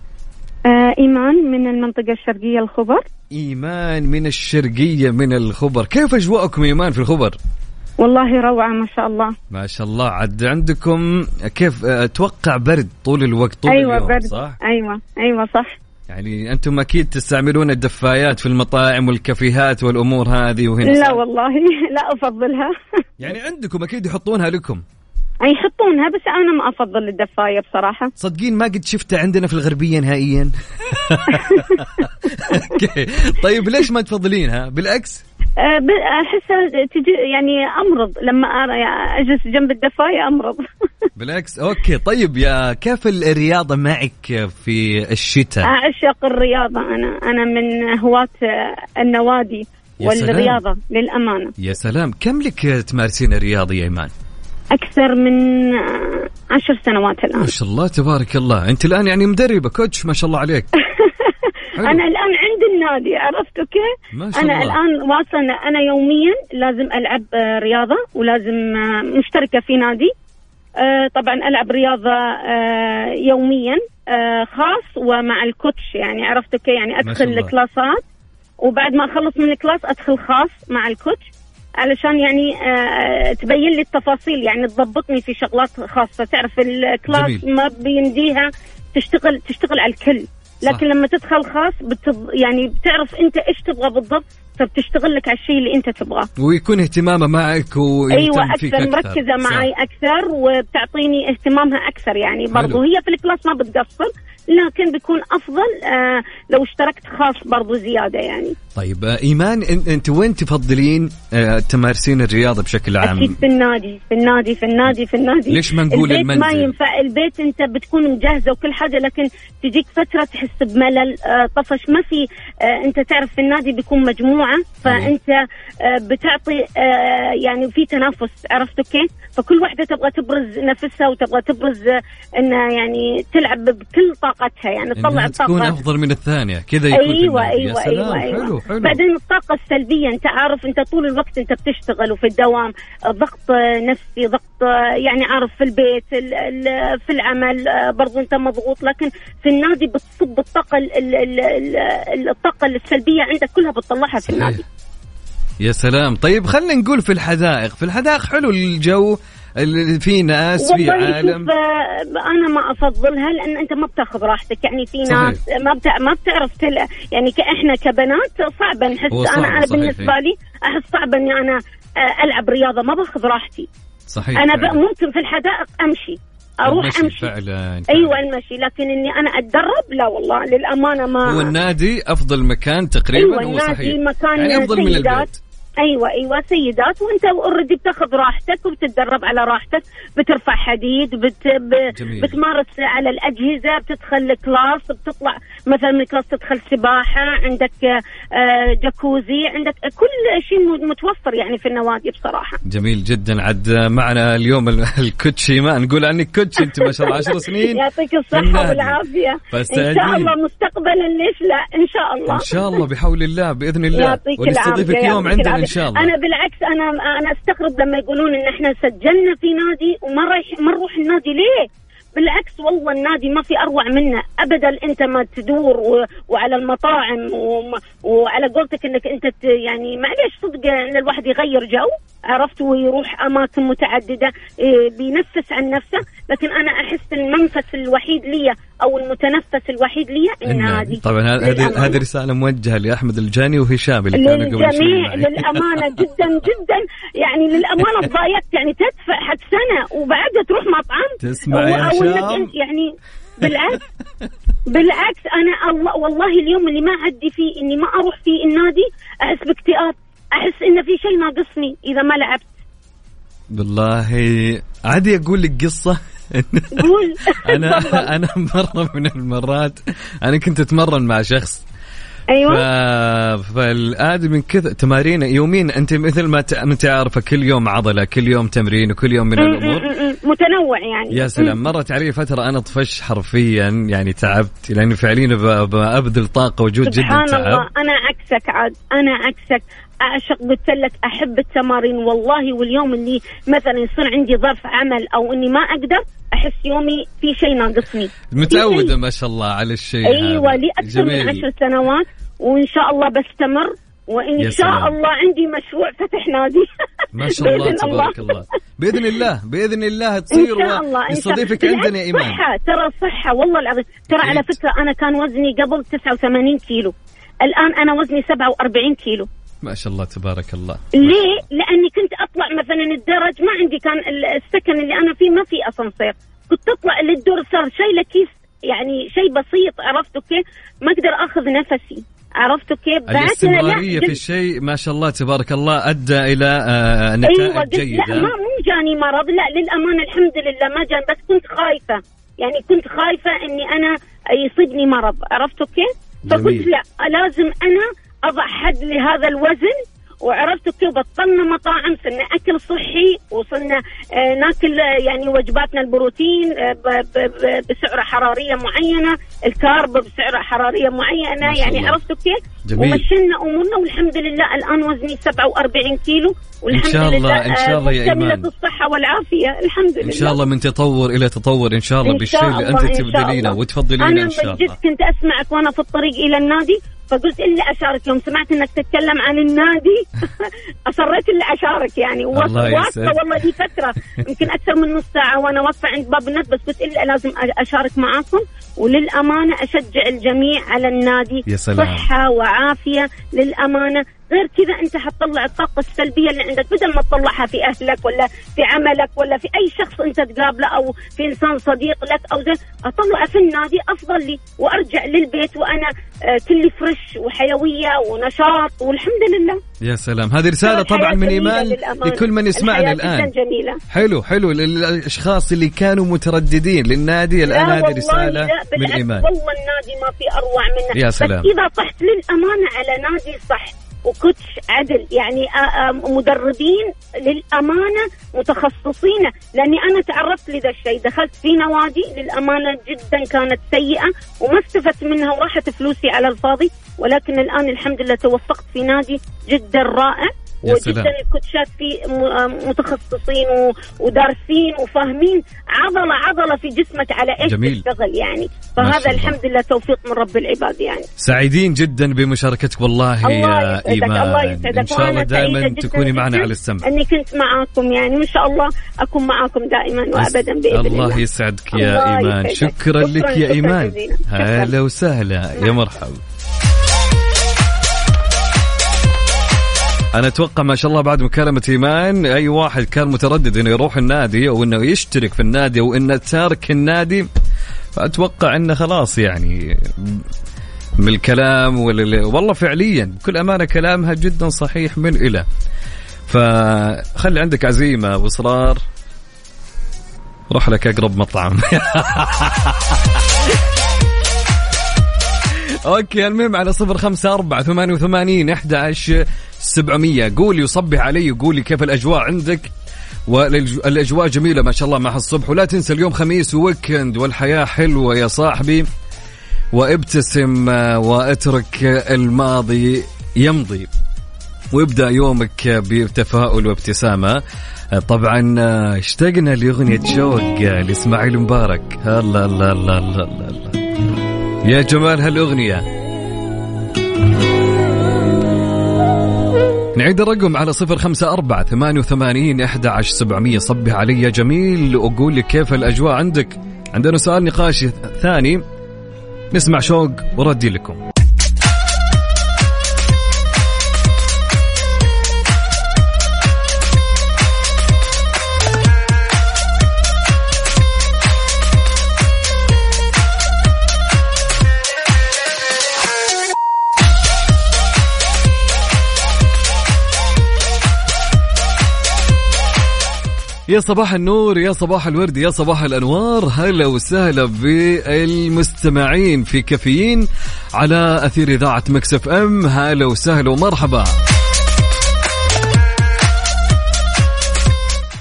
آه إيمان من المنطقة الشرقية الخبر. إيمان من الشرقية من الخبر. كيف أجواءكم إيمان في الخبر؟ والله روعة ما شاء الله. ما شاء الله. عد عندكم كيف أتوقع برد طول الوقت طول أيوه اليوم برد. صح؟ أيوه أيوه صح. يعني أنتم أكيد تستعملون الدفايات في المطاعم والكافيهات والأمور هذه وهنا لا صح؟ والله لا أفضلها. يعني عندكم أكيد يحطونها لكم. يحطونها بس أنا ما أفضل الدفاية بصراحة. صدقين ما قد شفتها عندنا في الغربية نهائيا. أوكي. طيب ليش ما تفضلينها؟ بالعكس. آه احسها تجي يعني أمرض. لما أنا أجلس جنب الدفاية أمرض. بالعكس. أوكي. طيب يا كيف الرياضة معك في الشتاء؟ أعشق الرياضة. أنا أنا من هواة آه، النوادي. والرياضة للأمانة. يا سلام. كم لك تمارسين الرياضة يا إيمان؟ أكثر من آه، عشر سنوات الآن. ما شاء الله تبارك الله. أنت الآن يعني مدربة كوتش ما شاء الله عليك. حلو. أنا الآن عند النادي عرفت شاء أنا الله. الآن واصله أنا يوميا لازم ألعب آه، رياضة ولازم آه، مشتركة في نادي آه، طبعا ألعب رياضة يوميا خاص ومع ال coach يعني عرفت okay يعني أدخل. الكلاسات وبعد ما أخلص من ال class أدخل خاص مع ال coach علشان يعني تبين لي التفاصيل يعني تضبطني في شغلات خاصة تعرف ال class جميل. ما بيمديها تشتغل تشتغل على الكل لكن لما تدخل خاص بتض... يعني بتعرف انت إيش تبغى بالضبط فبتشتغل لك على الشيء اللي انت تبغاه. ويكون اهتمامه معك أيوه أكثر. أكثر. مركزة صح. معي أكثر وبتعطيني اهتمامها أكثر يعني. برضو. هي في الكلاس ما بتقصر لكن بيكون أفضل آه لو اشتركت خاص برضو زيادة يعني. طيب آه، إيمان أنت وين تفضلين آه، تمارسين الرياضة بشكل عام؟ أكيد في النادي في النادي في النادي في النادي ليش ما نقول البيت ما المنزل؟ ينفع البيت أنت بتكون مجهزة وكل حاجة لكن تجيك فترة تحس بملل آه طفش ما في أنت تعرف في النادي بيكون مجموعة فأنت بتعطي يعني في تنافس عرفت كيف؟ فكل واحدة تبغى تبرز نفسها وتبغى تبرز إنها يعني تلعب بكل طاقتها يعني تطلع إنها تكون الطاقه أفضل من الثانية كذا يكون أيوه النادي. يا أيوه أيوه أيوه حلو. حلو بعدين الطاقة السلبية أنت عارف أنت طول الوقت أنت بتشتغل وفي الدوام ضغط نفسي ضغط يعني عارف في البيت ال- ال- في العمل برضو أنت مضغوط. لكن في النادي بتصب الطاقة ال- ال- ال- ال- الطاقة السلبية عندك كلها بتطلعها في النادي. يا سلام. طيب خلينا نقول في الحدائق. في الحدائق حلو الجو ال- في ناس في عالم. آه، أنا ما أفضلها لأن أنت ما بتاخذ راحتك. يعني في صحيح. ناس ما بتع... ما بتعرف تل... يعني كإحنا كبنات صعبه نحس صعب، أنا أنا. بالنسبة لي أحس صعب أني أنا آه، ألعب رياضة. ما باخذ راحتي. صحيح أنا ب... ممكن في الحدائق أمشي أروح المشي أمشي. فعلا أيوه المشي. لكن إني أنا أتدرب؟ لا والله للأمانة ما هو النادي أفضل مكان تقريبا أيوه هو النادي صحيح. مكان يعني أفضل من البيت. أيوه أيوه. سيدات وأنت already بتاخذ راحتك وبتتدرب على راحتك. بترفع حديد بت ب... جميل. بتمارس على الأجهزة بتدخل class بتطلع مثلا من class تدخل سباحة عندك آه، جاكوزي عندك كل شيء متوفر يعني في النوادي بصراحة. جميل جدا. عد معنا اليوم ال- ال coach ي. ما نقول عنك coach ي أنت ما شاء الله 10 سنين. يعطيك الصحة. والعافية. إن. شاء الله مستقبلا ليش لا إن شاء الله. إن شاء الله بحول الله بإذن الله. يعطيك ونستضيفك يوم عندنا إن. شاء الله أنا بالعكس أنا أنا أستغرب لما يقولون إن إحنا سجلنا في نادي وما رايح ما نروح النادي ليه؟ بالعكس والله النادي ما في أروع منه ابدا أنت ما تدور و... وعلى المطاعم وم... وعلى قولتك إنك أنت ت... يعني معليش صدق إن الواحد يغير جو عرفت ويروح أماكن متعددة إيه، بينفس عن نفسه لكن أنا أحس المنفس الوحيد لي أو المتنفس الوحيد لي النادي طبعا هذه. هذه رسالة موجهة لأحمد الجاني وهشام اللي كانوا قبل شوي للجميع معي. للأمانة جدا جدا يعني للأمانة تضايقت يعني تدفع حق سنة وبعدها تروح مطعم تسمع يا هشام؟ يعني بالعكس بالعكس أنا الله والله اليوم اللي ما عدي فيه إني ما أروح فيه النادي أحس باكتئاب أحس إن في شيء ناقصني إذا ما لعبت. بالله. عادي أقول لك قصة. قول. أنا. أنا مرة من المرات أنا كنت أتمرن مع شخص. أيوه. ف... فالآدمي من كذا تمارين يومين. أنت مثل ما ت... انت عارفه كل يوم عضلة كل يوم تمرين وكل يوم من الأمور. متنوع يعني. يا سلام. مرت علي فترة أنا طفش حرفيا يعني تعبت لاني فعليا ب- بابذل طاقة وجود جدا سبحان تعب. الله. أنا عكسك عاد. أنا عكسك. أعشق قلت لك أحب التمارين والله واليوم اللي مثلا يصير عندي ظرف عمل أو إني ما أقدر أحس يومي في شيء ناقصني متعودة ما شاء الله على الشيء أيوه. لي أكثر من. عشر سنوات وإن شاء الله بستمر وإن شاء. الله عندي مشروع فتح نادي ما شاء الله تبارك الله بإذن الله بإذن الله تصير. نستضيفك عندنا يا إيمان صحة ترى صحة والله العظيم ترى. على فكرة أنا كان وزني قبل 89 كيلو الآن أنا وزني 47 كيلو ما شاء الله تبارك الله ليه؟ لأني كنت أطلع مثلا الدرج ما عندي كان ال- السكن اللي أنا فيه ما في أسانسير، كنت أطلع للدور صار شايله كيس يعني شيء بسيط عرفتوا كيف؟ ما أقدر أخذ نفسي عرفتوا كيف؟ الاستمرارية في الشيء ما شاء الله تبارك الله أدى إلى آه، نتائج أيوه قلت لا ما مو جاني مرض لا للامانه الحمد لله ما جاني بس كنت خايفة يعني كنت خايفة إني أنا يصيبني مرض عرفتوا كيف؟ فقلت. لا لازم أنا اضع حد لهذا الوزن وعرفتوا كيف بطلنا مطاعم صرنا أكل صحي وصرنا آه ناكل آه، يعني وجباتنا البروتين آه بسعره حرارية معينة، الكارب بسعره حرارية معينة يعني. عرفتوا كيف؟ جميل. ومشينا أمورنا والحمد لله الآن وزني 47 كيلو والحمد إن شاء الله- لله إن شاء الله يا مكتملة إيمان. الصحة والعافية الحمد لله إن شاء الله من تطور إلى تطور إن شاء الله بالشيء اللي شاء تبذلينه الله. وتفضلينه إن شاء بجد الله كنت أسمعك وأنا في الطريق إلى النادي فقلت الا أشارك. يوم سمعت إنك تتكلم عن النادي أصريت الا أشارك يعني. يسعدك. والله دي فتره يمكن أكثر من نص ساعة وأنا واقفة عند باب النت بس قلت الا لازم أشارك معاكم. وللأمانة أشجع الجميع على النادي. يا سلام. صحة وعافية للأمانة. غير كذا أنت حتطلع الطاقة السلبية اللي عندك بدل ما تطلعها في أهلك ولا في عملك ولا في أي شخص أنت تقابله أو في إنسان صديق لك أو زي اطلعه في النادي أفضل لي وأرجع للبيت وأنا آه، كلي فريش وحيوية ونشاط والحمد لله. يا سلام. هذه الحياة طبعا من جميلة للأمانة. لكل من يسمعنا جدا جميلة. حلو حلو. للأشخاص اللي كانوا مترددين للنادي الآن لا هذه لا من إيمان. والله النادي ما في أروع منه. يا سلام. بس إذا طحت للأمانة على نادي صح وكوتش عدل. يعني آه، آه، مدربين للأمانة متخصصين لأني أنا تعرضت لذا الشيء. دخلت في نوادي للأمانة جدا كانت سيئة وما استفدت منها وراحت فلوسي على الفاضي ولكن الآن الحمد لله توفقت في نادي جدا رائع. سلام. الكوتشات آه، متخصصين ودارسين وفاهمين عضله عضلة في جسمك على إيش جميل. تشتغل يعني فهذا الله. الحمد لله توفيق من رب العباد يعني سعيدين جدا بمشاركتك والله الله يا يسعدك الله إيمان يسعدك إن شاء الله دائما تكوني معنا على السمع إني كنت معاكم يعني وإن شاء الله أكون معاكم دائما وابدا بإذن الله الله يسعدك يا الله إيمان يسعدك. شكرا لك شكراً، يا شكراً. شكراً. هلا وسهلا يا مرحبا أنا أتوقع ما شاء الله بعد مكالمة إيمان أي واحد كان متردد إنه يروح النادي أو إنه يشترك في النادي أو إنه تارك النادي فأتوقع إنه خلاص يعني من الكلام ولا والله فعليا بكل أمانة كلامها جدا صحيح من إلى فخلي عندك عزيمة وإصرار روح لك أقرب مطعم. okay المهم على صفر خمسة أربعة ثمانية وثمانين أحد سبعمية. قولي وصبح علي وقولي كيف الأجواء عندك. والأجواء جميلة ما شاء الله مع الصبح ولا تنسى اليوم خميس و weekend والحياة حلوة يا صاحبي. وابتسم آه، واترك الماضي يمضي. وابدأ يومك بتفاؤل وابتسامة. آه، طبعا آه، اشتقنا لأغنية شوق لإسماعيل مبارك. الله الله الله الله, الله. يا جمال هالأغنية. نعيد الرقم على صفر خمسة أربعة ثمانية وثمانين أحد عشر سبعمية صبح. علي يا جميل وقول لي كيف الأجواء عندك. عندنا سؤال نقاشي ثاني. نسمع شوق وردي لكم. يا صباح النور يا صباح الورد يا صباح الأنوار. هلا وسهلا بالمستمعين في كافيين على أثير إذاعة Mix FM. هلا وسهلا ومرحبا.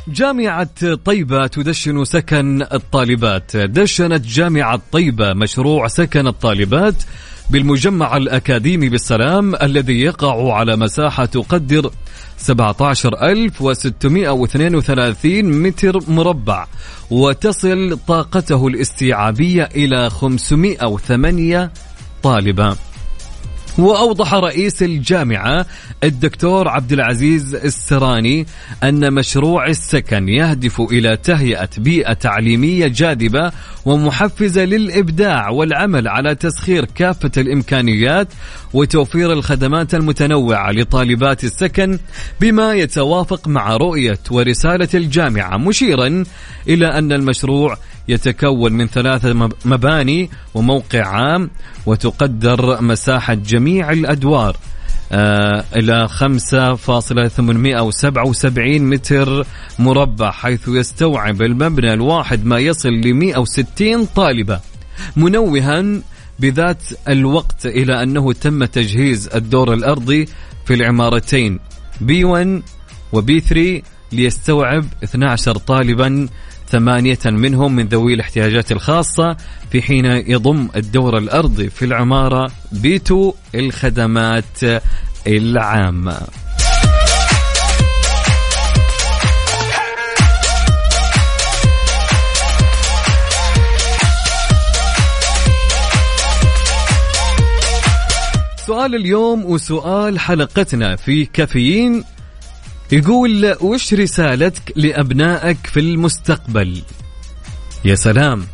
جامعة طيبة تدشن سكن الطالبات. دشنت جامعة طيبة مشروع سكن الطالبات. بالمجمع الأكاديمي بالسلام الذي يقع على مساحة تقدر 17632 متر مربع وتصل طاقته الاستيعابية إلى 508 طالبة. وأوضح رئيس الجامعة الدكتور عبد العزيز السراني أن مشروع السكن يهدف إلى تهيئة بيئة تعليمية جاذبة ومحفزة للإبداع والعمل على تسخير كافة الإمكانيات وتوفير الخدمات المتنوعة لطالبات السكن بما يتوافق مع رؤية ورسالة الجامعة مشيرا إلى أن المشروع يتكون من ثلاثة مب- مباني وموقع عام وتقدر مساحة جميع الأدوار. آه إلى 5.877 متر مربع حيث يستوعب المبنى الواحد ما يصل ل 160 طالبة. منوها بذات الوقت إلى أنه تم تجهيز الدور الأرضي في العمارتين بي 1 وبي 3 ليستوعب 12 طالبا ثمانية منهم من ذوي الاحتياجات الخاصة في حين يضم الدور الأرضي في العمارة بي 2 الخدمات العامة. سؤال اليوم وسؤال حلقتنا في كافيين. يقول وش رسالتك لأبنائك في المستقبل؟ يا سلام.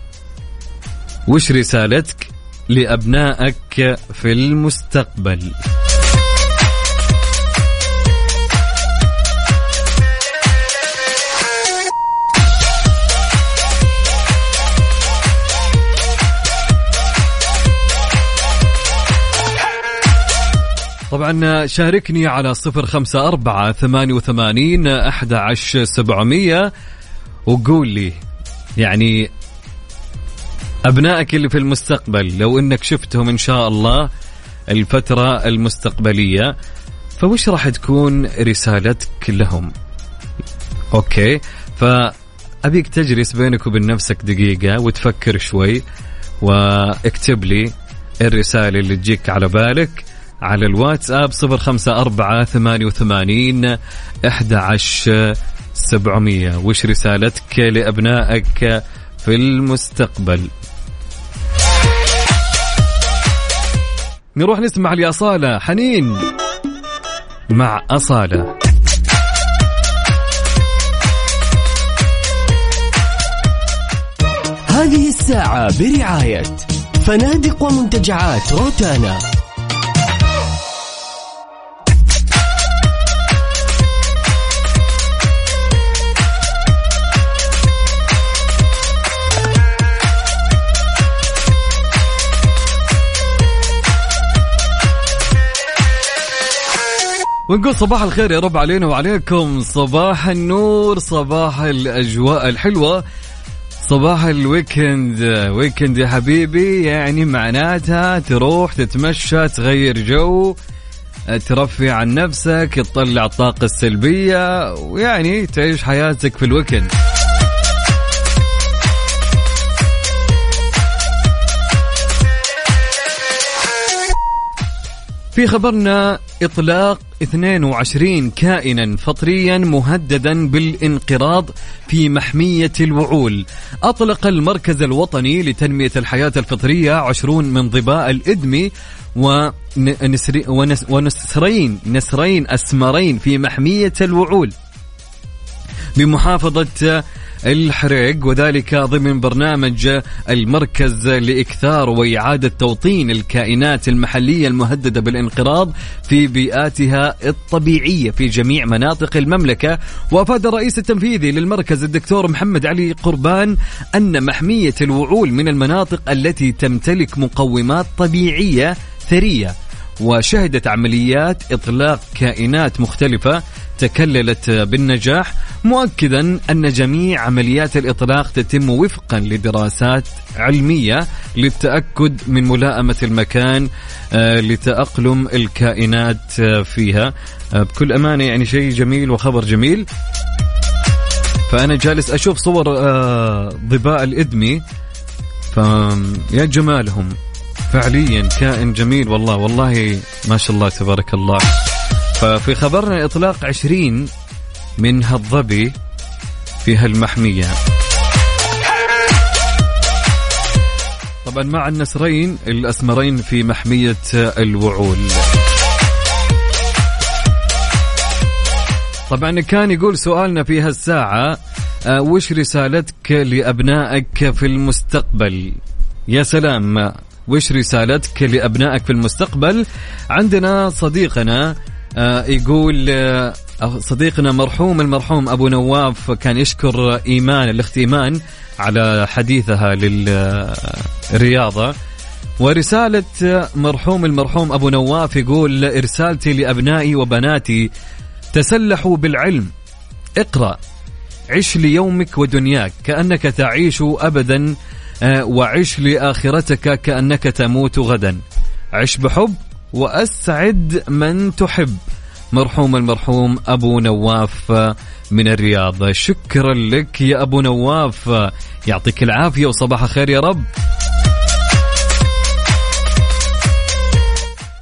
وش رسالتك لأبنائك في المستقبل؟ طبعا شاركني على صفر خمسة أربعة ثمانية وثمانين أحد عشر سبعمية وقول لي يعني أبنائك اللي في المستقبل لو أنك شفتهم إن شاء الله الفترة المستقبلية فوش راح تكون رسالتك لهم؟ أوكي فأبيك تجلس بينك وبين نفسك دقيقة وتفكر شوي واكتب لي الرسالة اللي تجيك على بالك. على الواتساب صفر خمسة أربعة ثمانية وثمانين أحد عشر سبعمية. وش رسالتك لأبنائك في المستقبل؟ نروح نسمع لأصالة حنين مع أصالة. هذه الساعة برعاية فنادق ومنتجعات روتانا. ونقول صباح الخير يا رب علينا وعليكم. صباح النور صباح الأجواء الحلوة صباح ال weekend. weekend يا حبيبي يعني معناتها تروح تتمشى تغير جو ترفي عن نفسك تطلع الطاقة السلبية ويعني تعيش حياتك في ال weekend. في خبرنا إطلاق 22 كائنا فطريا مهددا بالانقراض في محمية الوعول. أطلق المركز الوطني لتنمية الحياة الفطرية 20 من ضباء الإدمي ونسري ونس ونسرين نسرين أسمرين في محمية الوعول. بمحافظة الحريق وذلك ضمن برنامج المركز لإكثار وإعادة توطين الكائنات المحلية المهددة بالانقراض في بيئاتها الطبيعية في جميع مناطق المملكة. وأفاد الرئيس التنفيذي للمركز الدكتور محمد علي قربان أن محمية الوعول من المناطق التي تمتلك مقومات طبيعية ثرية وشهدت عمليات إطلاق كائنات مختلفة تكللت بالنجاح مؤكدا أن جميع عمليات الإطلاق تتم وفقا لدراسات علمية للتأكد من ملائمة المكان آه، لتأقلم الكائنات آه، فيها. آه، بكل أمانة يعني شيء جميل وخبر جميل. فأنا جالس أشوف صور ضباء الإدمي. فيا جمالهم فعليا كائن جميل والله والله ما شاء الله تبارك الله. ففي خبرنا إطلاق عشرين من هالظبي في هالمحمية. طبعا مع النسرين الأسمرين في محمية الوعول. طبعا كان يقول سؤالنا في هالساعة آه، وش رسالتك لأبنائك في المستقبل؟ يا سلام وش رسالتك لأبنائك في المستقبل؟ عندنا صديقنا يقول آه، صديقنا مرحوم المرحوم أبو نواف كان يشكر إيمان الاخت ايمان على حديثها للرياضة. ورسالة مرحوم المرحوم أبو نواف يقول رسالتي لأبنائي وبناتي تسلحوا بالعلم اقرأ عش ليومك ودنياك كأنك تعيش أبدا آه، وعش لآخرتك كأنك تموت غدا. عش بحب وأسعد من تحب. مرحوم المرحوم أبو نواف من الرياض. شكرا لك يا أبو نواف. يعطيك العافية وصباح خير يا رب.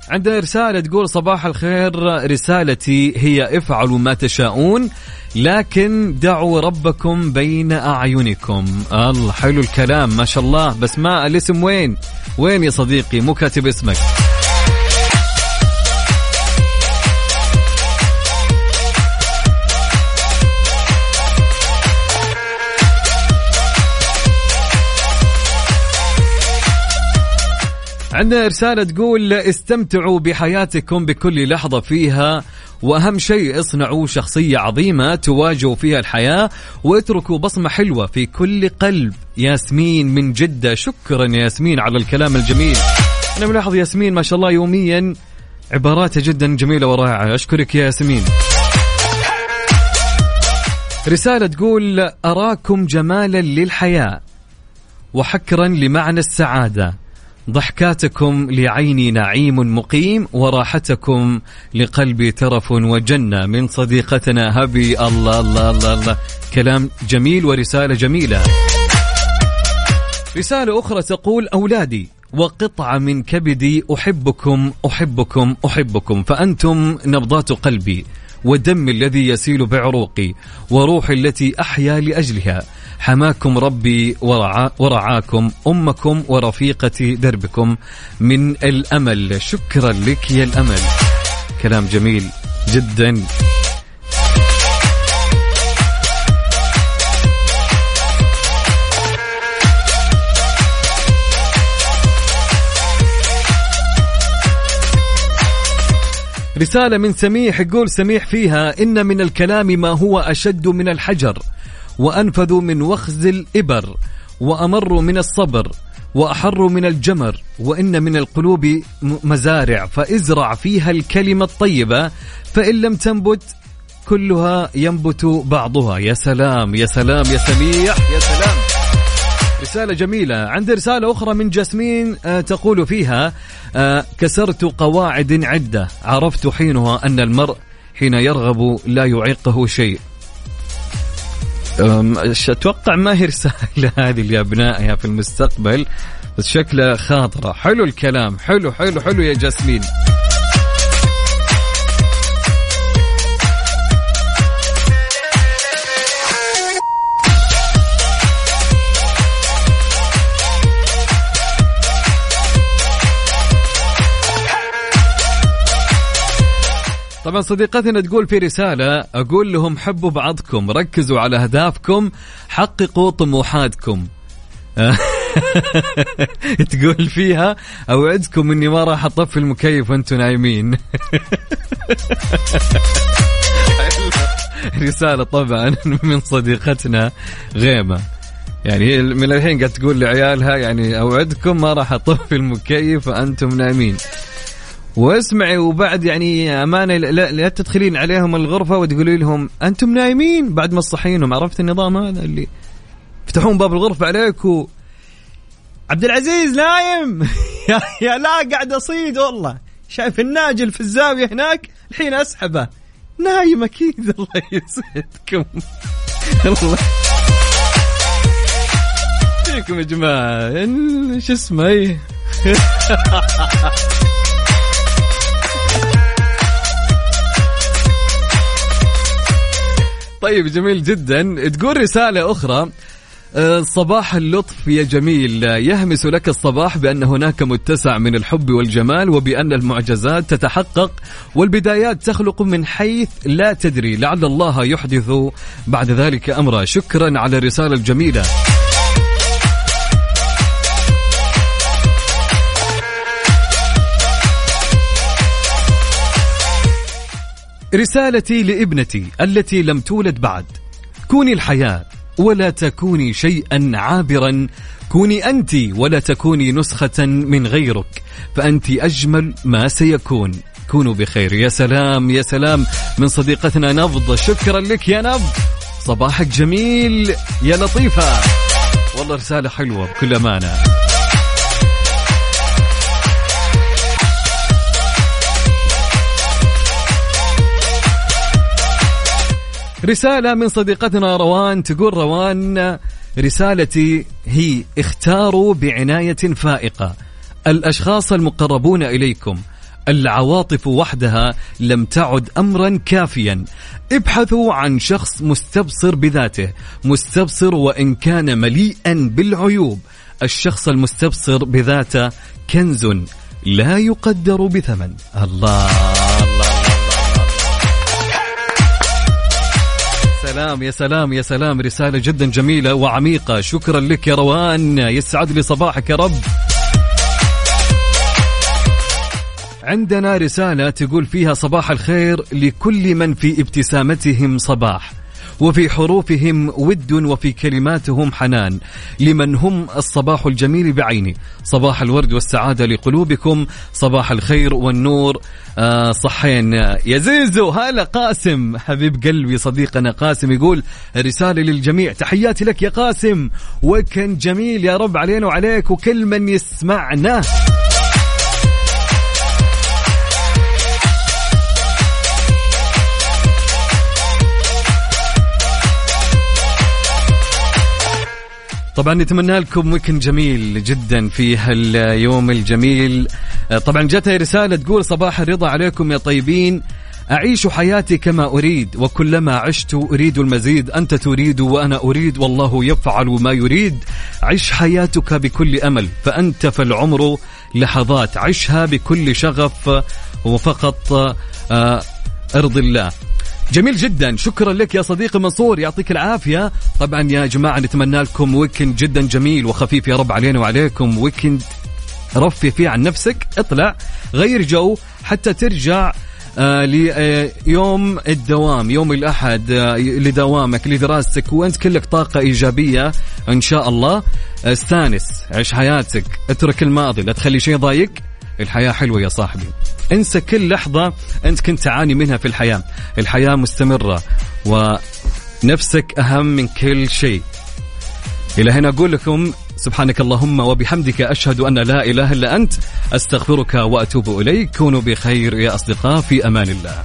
عندنا رسالة تقول صباح الخير رسالتي هي افعلوا ما تشاءون لكن دعوا ربكم بين أعينكم. الله حلو الكلام ما شاء الله. بس ما الاسم وين؟ وين يا صديقي؟ مو كاتب اسمك. عندنا رسالة تقول استمتعوا بحياتكم بكل لحظة فيها وأهم شيء اصنعوا شخصية عظيمة تواجهوا فيها الحياة واتركوا بصمة حلوة في كل قلب. ياسمين من جدة. شكرا يا ياسمين على الكلام الجميل. أنا ملاحظ ياسمين ما شاء الله يوميا عباراتها جدا جميلة ورائعة. أشكرك يا ياسمين. رسالة تقول أراكم جمالا للحياة وحكرا لمعنى السعادة. ضحكاتكم لعيني نعيم مقيم وراحتكم لقلبي ترف وجنة من صديقتنا هبي الله الله الله, الله. كلام جميل ورسالة جميلة. رسالة أخرى تقول أولادي وقطعة من كبدي أحبكم أحبكم أحبكم. فأنتم نبضات قلبي ودمي الذي يسيل بعروقي وروحي التي أحيا لأجلها. حماكم ربي ورعا ورعاكم أمكم ورفيقة دربكم من الأمل. شكرا لك يا الأمل. كلام جميل جدا. رسالة من سميح يقول سميح فيها إن من الكلام ما هو أشد من الحجر. وأنفذ من وخز الإبر وأمر من الصبر وأحر من الجمر وإن من القلوب مزارع فإزرع فيها الكلمة الطيبة فإن لم تنبت كلها ينبت بعضها. يا سلام يا سلام يا سميح يا سلام. رسالة جميلة. عندي رسالة أخرى من جاسمين آه، تقول فيها آه، كسرت قواعد عدة. عرفت حينها أن المرء حين يرغب لا يعيقه شيء. أتوقع ما هي رسالة هذه لابنائها في المستقبل بس شكلها خاطرة. حلو الكلام. حلو حلو حلو يا جاسمين. طبعا صديقتنا تقول في رسالة أقول لهم حبوا بعضكم ركزوا على أهدافكم حققوا طموحاتكم. تقول فيها أوعدكم إني ما راح أطفي المكيف وأنتم نايمين. رسالة طبعا من صديقتنا غيمة. يعني من الحين قاعد تقول لعيالها يعني أوعدكم ما راح أطفي المكيف وأنتم نايمين. واسمعي وبعد يعني أمانة لا, لا تدخلين عليهم الغرفة وتقولي لهم أنتم نايمين بعد ما تصحينهم عرفت النظام هذا اللي يفتحون باب الغرفة عليك و عبد العزيز نايم. يا, لا قاعد أصيد والله. شايف الناجل في الزاوية هناك؟ الحين أسحبه. نايم أكيد. الله يسعدكم. الله. فيكم يا جماعة. شو اسمه؟ طيب جميل جدا. تقول رسالة أخرى. آه، صباح اللطف يا جميل. يهمس لك الصباح بأن هناك متسع من الحب والجمال وبأن المعجزات تتحقق والبدايات تخلق من حيث لا تدري. لعل الله يحدث بعد ذلك أمرا. شكرا على الرسالة الجميلة. رسالتي لابنتي التي لم تولد بعد. كوني الحياة ولا تكوني شيئا عابرا. كوني أنت ولا تكوني نسخة من غيرك فأنت أجمل ما سيكون. كونوا بخير. يا سلام يا سلام. من صديقتنا نبض شكرا لك يا نبض. صباحك جميل يا لطيفة. والله رسالة حلوة بكل أمانة. رسالة من صديقتنا روان تقول روان رسالتي هي اختاروا بعناية فائقة. الأشخاص المقربون إليكم العواطف وحدها لم تعد أمرا كافيا. ابحثوا عن شخص مستبصر بذاته مستبصر وإن كان مليئا بالعيوب. الشخص المستبصر بذاته كنز لا يقدر بثمن. الله. سلام يا سلام يا سلام. رسالة جدا جميلة وعميقة. شكرا لك يا روان. يسعد لي صباحك يا رب. عندنا رسالة تقول فيها صباح الخير لكل من في ابتسامتهم صباح. وفي حروفهم ود وفي كلماتهم حنان. لمن هم الصباح الجميل بعينه صباح الورد والسعادة لقلوبكم. صباح الخير والنور. آه صحين. يا زيزو هلا قاسم. حبيب قلبي صديقنا قاسم يقول رسالة للجميع. تحياتي لك يا قاسم. وكن جميل يا رب علينا وعليك وكل من يسمعنا. طبعا نتمنى لكم ويكند جميل جدا في هاليوم الجميل. آه، طبعا جاتها رسالة تقول صباح الرضا عليكم يا طيبين. أعيش حياتي كما أريد وكلما عشت أريد المزيد. أنت تريد وأنا أريد والله يفعل ما يريد. عش حياتك بكل أمل فأنت فالعمر لحظات. عشها بكل شغف وفقط آه، أرض الله. جميل جدا. شكرا لك يا صديقي منصور. يعطيك العافية. طبعا يا جماعة نتمنى لكم weekend جدا جميل وخفيف يا رب علينا وعليكم. weekend رفي فيه عن نفسك. اطلع غير جو حتى ترجع آه ليوم الدوام يوم الأحد آه لدوامك لدراستك وأنت كلك طاقة إيجابية إن شاء الله. استانس عيش حياتك اترك الماضي لا تخلي شيء ضايق الحياة حلوة يا صاحبي. انسى كل لحظة أنت كنت تعاني منها في الحياة. الحياة مستمرة ونفسك أهم من كل شيء. إلى هنا أقول لكم سبحانك اللهم وبحمدك أشهد أن لا إله إلا أنت. أستغفرك وأتوب إليك. كونوا بخير يا أصدقاء في أمان الله.